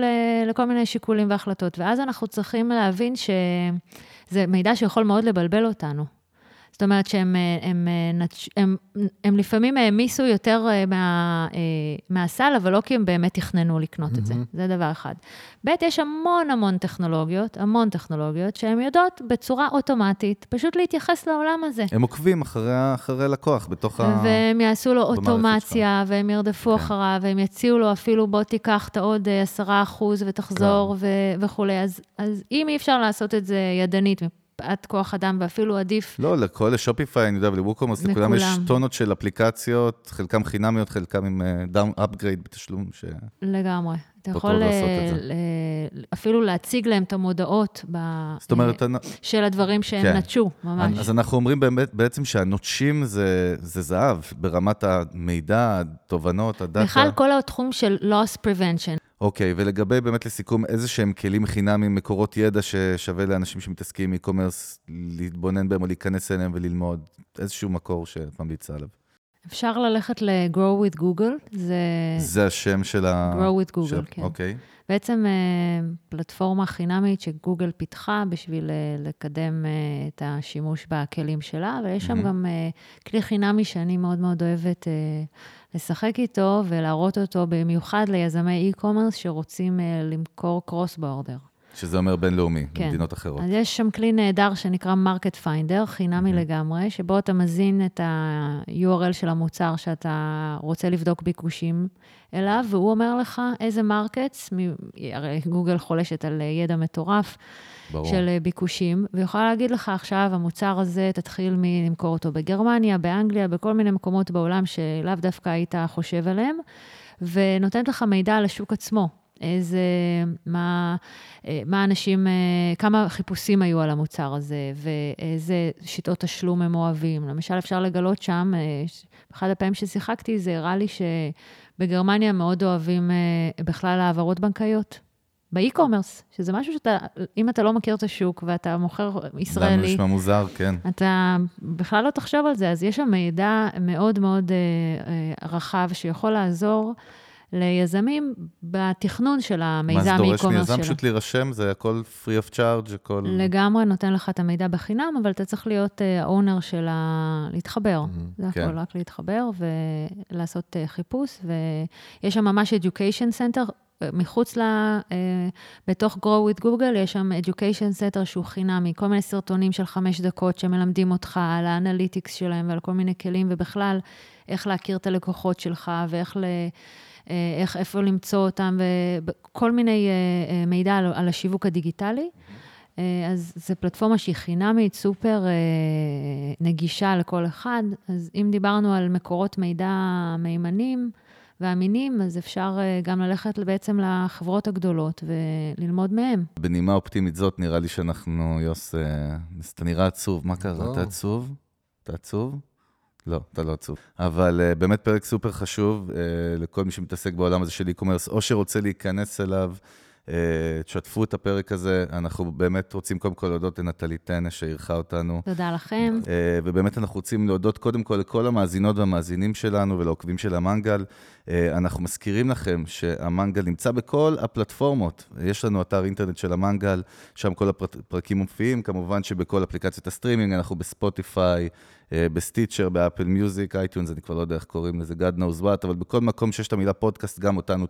לכל מיני שיקולים והחלטות. ואז אנחנו צריכים להבין שזה מידע שיכול מאוד לבלבל אותנו. זאת אומרת שהם הם, הם, נטש- הם, הם לפעמים העמיסו יותר אה, מה, אה, מהסל, אבל לא כי הם באמת תכננו לקנות את זה. זה דבר אחד. ב', יש המון המון טכנולוגיות, המון טכנולוגיות, שהן יודעות בצורה אוטומטית פשוט להתייחס לעולם הזה. הם עוקבים אחרי, אחרי לקוח בתוך ה... והם יעשו לו אוטומציה, והם ירדפו כן. אחריו, והם יציעו לו אפילו, בוא תיקח את העוד אה, עשרה אחוז ותחזור ו- וכולי. אז, אז אם אי אפשר לעשות את זה ידנית, מפאת כוח אדם, ואפילו עדיף, לא, לכל ל Shopify, אני יודע, ול WooCommerce, לכולם יש. טונות של אפליקציות, חלקם חינמיות, חלקם עם add-on upgrade בתשלום, ש... לגמרי. אתה פתור יכול לעשות אה. ל- אפילו להציג להם את המודעות ב- זאת אומרת, אה, של הדברים שהם כן. נטשו, ממש. אז אנחנו אומרים באמת, בעצם שהנוטשים זה, זה זהב, ברמת המידע, התובנות, הדאטה. בכלל, כל התחום של loss prevention. אוקיי, ולגבי באמת לסיכום, איזה שהם כלים חינמיים, מקורות ידע ששווה לאנשים שמתעסקים עם e-commerce להתבונן בהם או להיכנס אליהם וללמוד, איזשהו מקור שאת ממליצה עליו. אפשר ללכת ל-grow with Google, זה זה השם של ה... grow with Google, של... כן. אוקיי. בעצם אה, פלטפורמה חינמית שגוגל פיתחה בשביל אה, לקדם אה, את השימוש בכלים שלה, ויש שם מהמם. גם כלי חינמי שאני מאוד מאוד אוהבת לשחק איתו ולהראות אותו במיוחד ליזמי e-commerce שרוצים למכור border. שזה אומר בינלאומי, כן. במדינות אחרות. אז יש שם כלי נהדר שנקרא Market Finder, חינמי לגמרי, שבו אתה מזין את ה-URL של המוצר שאתה רוצה לבדוק ביקושים אליו, והוא אומר לך איזה markets, הרי גוגל חולשת על ידע מטורף ברור. של ביקושים, ויכולה להגיד לך עכשיו, המוצר הזה, תתחיל מלמכור אותו בגרמניה, באנגליה, בכל מיני מקומות בעולם שלאו דווקא היית חושב עליהם, ונותנת לך מידע על השוק עצמו. איזה, מה, אה, מה אנשים, אה, כמה חיפושים היו על המוצר הזה, ואיזה שיטות תשלום הם אוהבים. למשל, אפשר לגלות שם, אה, באחד הפעמים ששיחקתי, זה הראה לי שבגרמניה מאוד אוהבים בכלל העברות בנקאיות. באי-קומרס, שזה משהו שאתה, אם אתה לא מכיר את השוק ואתה מוכר לנו ישראלי, נשמע מוזר, כן. אתה בכלל לא תחשוב על זה. אז יש שם מידע מאוד מאוד אה, אה, רחב שיכול לעזור ליזמים בתכנון של מה המיזם זה דורש e-commerce מיזם שלו. פשוט להירשם? זה הכל free of charge, הכל... לגמרי נותן לך את המידע בחינם, אבל אתה צריך להיות האונר של ה... להתחבר. זה כן. הכל, רק להתחבר ולעשות אה, חיפוש. ויש שם ממש education center מחוץ ל... אה, בתוך Grow with Google יש שם Education Center שהוא חינמי, כל מיני סרטונים של חמש דקות שמלמדים אותך על האנליטיקס שלהם ועל כל מיני כלים, ובכלל, איך להכיר את הלקוחות שלך ואיך ל... אה, איך, איפה למצוא אותם, וכל מיני מידע על, על השיווק הדיגיטלי. אז זו פלטפורמה שהיא חינמית, סופר נגישה לכל אחד. אז אם דיברנו על מקורות מידע מהימנים, ואמינים, אז אפשר אה, גם ללכת בעצם לחברות הגדולות וללמוד מהם. בנימה אופטימית זאת, נראה לי שאנחנו, יוס, אה, אתה נראה עצוב. מה קרה? לא. אתה עצוב? אתה עצוב? לא, אתה לא עצוב. אבל uh, באמת פרק סופר חשוב uh, לכל מי שמתעסק בעולם הזה של e-commerce, או שרוצה להיכנס אליו, אה, תשתפו את הפרק הזה. אנחנו באמת רוצים קודם כל להודות לנטלי טנא שאירחה אותנו. תודה לכם. אה, ובאמת אנחנו רוצים להודות קודם כל לכל המאזינות והמאזינים שלנו ולעוקבים של המנגל. אה, אנחנו מזכירים לכם שהמנגל נמצא בכל הפלטפורמות. יש לנו אתר אינטרנט של המנגל, שם כל הפרקים מופיעים. כמובן שבכל אפליקציות הסטרימינג, אנחנו ב Spotify, ב Stitcher, ב Apple Music, iTunes, אני כבר לא יודע איך קוראים לזה, God knows what, אבל בכל מקום שיש את המילה פודקאסט, גם אותנו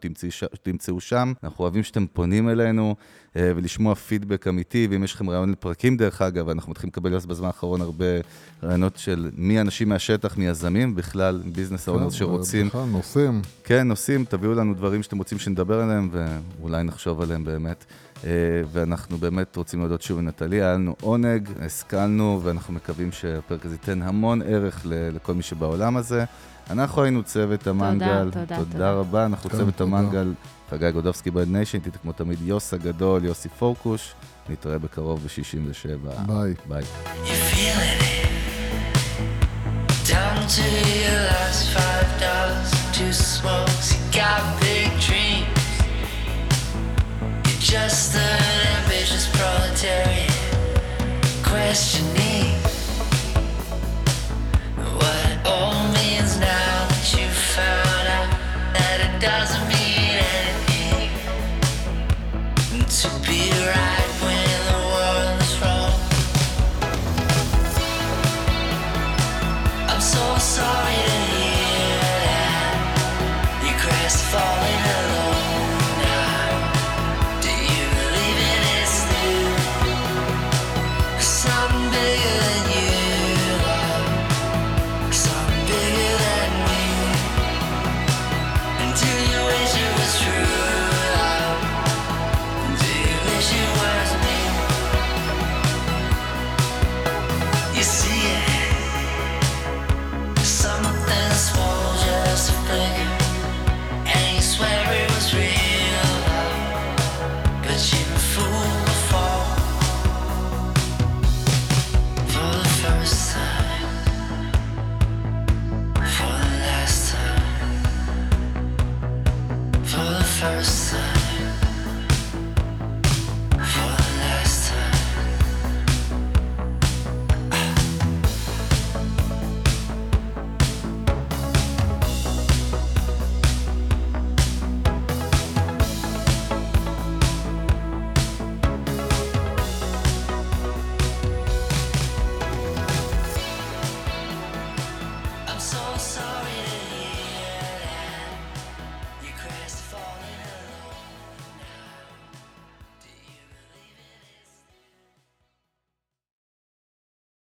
תמצאו שם. אנחנו אוהבים שאתם פונים אלינו אה, ולשמוע פידבק אמיתי, ואם יש לכם רעיון לפרקים, דרך אגב, אנחנו מתחילים לקבל בזמן האחרון הרבה רעיונות של מי אנשים מהשטח, מיזמים, בכלל, ביזנס אונרס שרוצים. בכלל, נושאים. כן, נושאים, תביאו לנו דברים שאתם רוצים שנדבר עליהם, ואולי נחשוב עליהם באמת. אה, ואנחנו באמת רוצים להודות שוב לנטלי, היה לנו עונג, השכלנו, ואנחנו מקווים שהפרק הזה ייתן המון ערך לכל מי שבעולם הזה. אנחנו היינו צוות המנגל. תודה, תודה, תודה. תודה רבה, אנחנו כן, צוות תודה. המנגל, חגי גודובסקי Brand Nation, תודה כמו תמיד יוס הגדול, יוסי פורקוש. נתראה בקרוב ב-67. ביי. ביי. Down to your last five dollars, two smokes, you got big just an ambitious proletariat. Questioning what all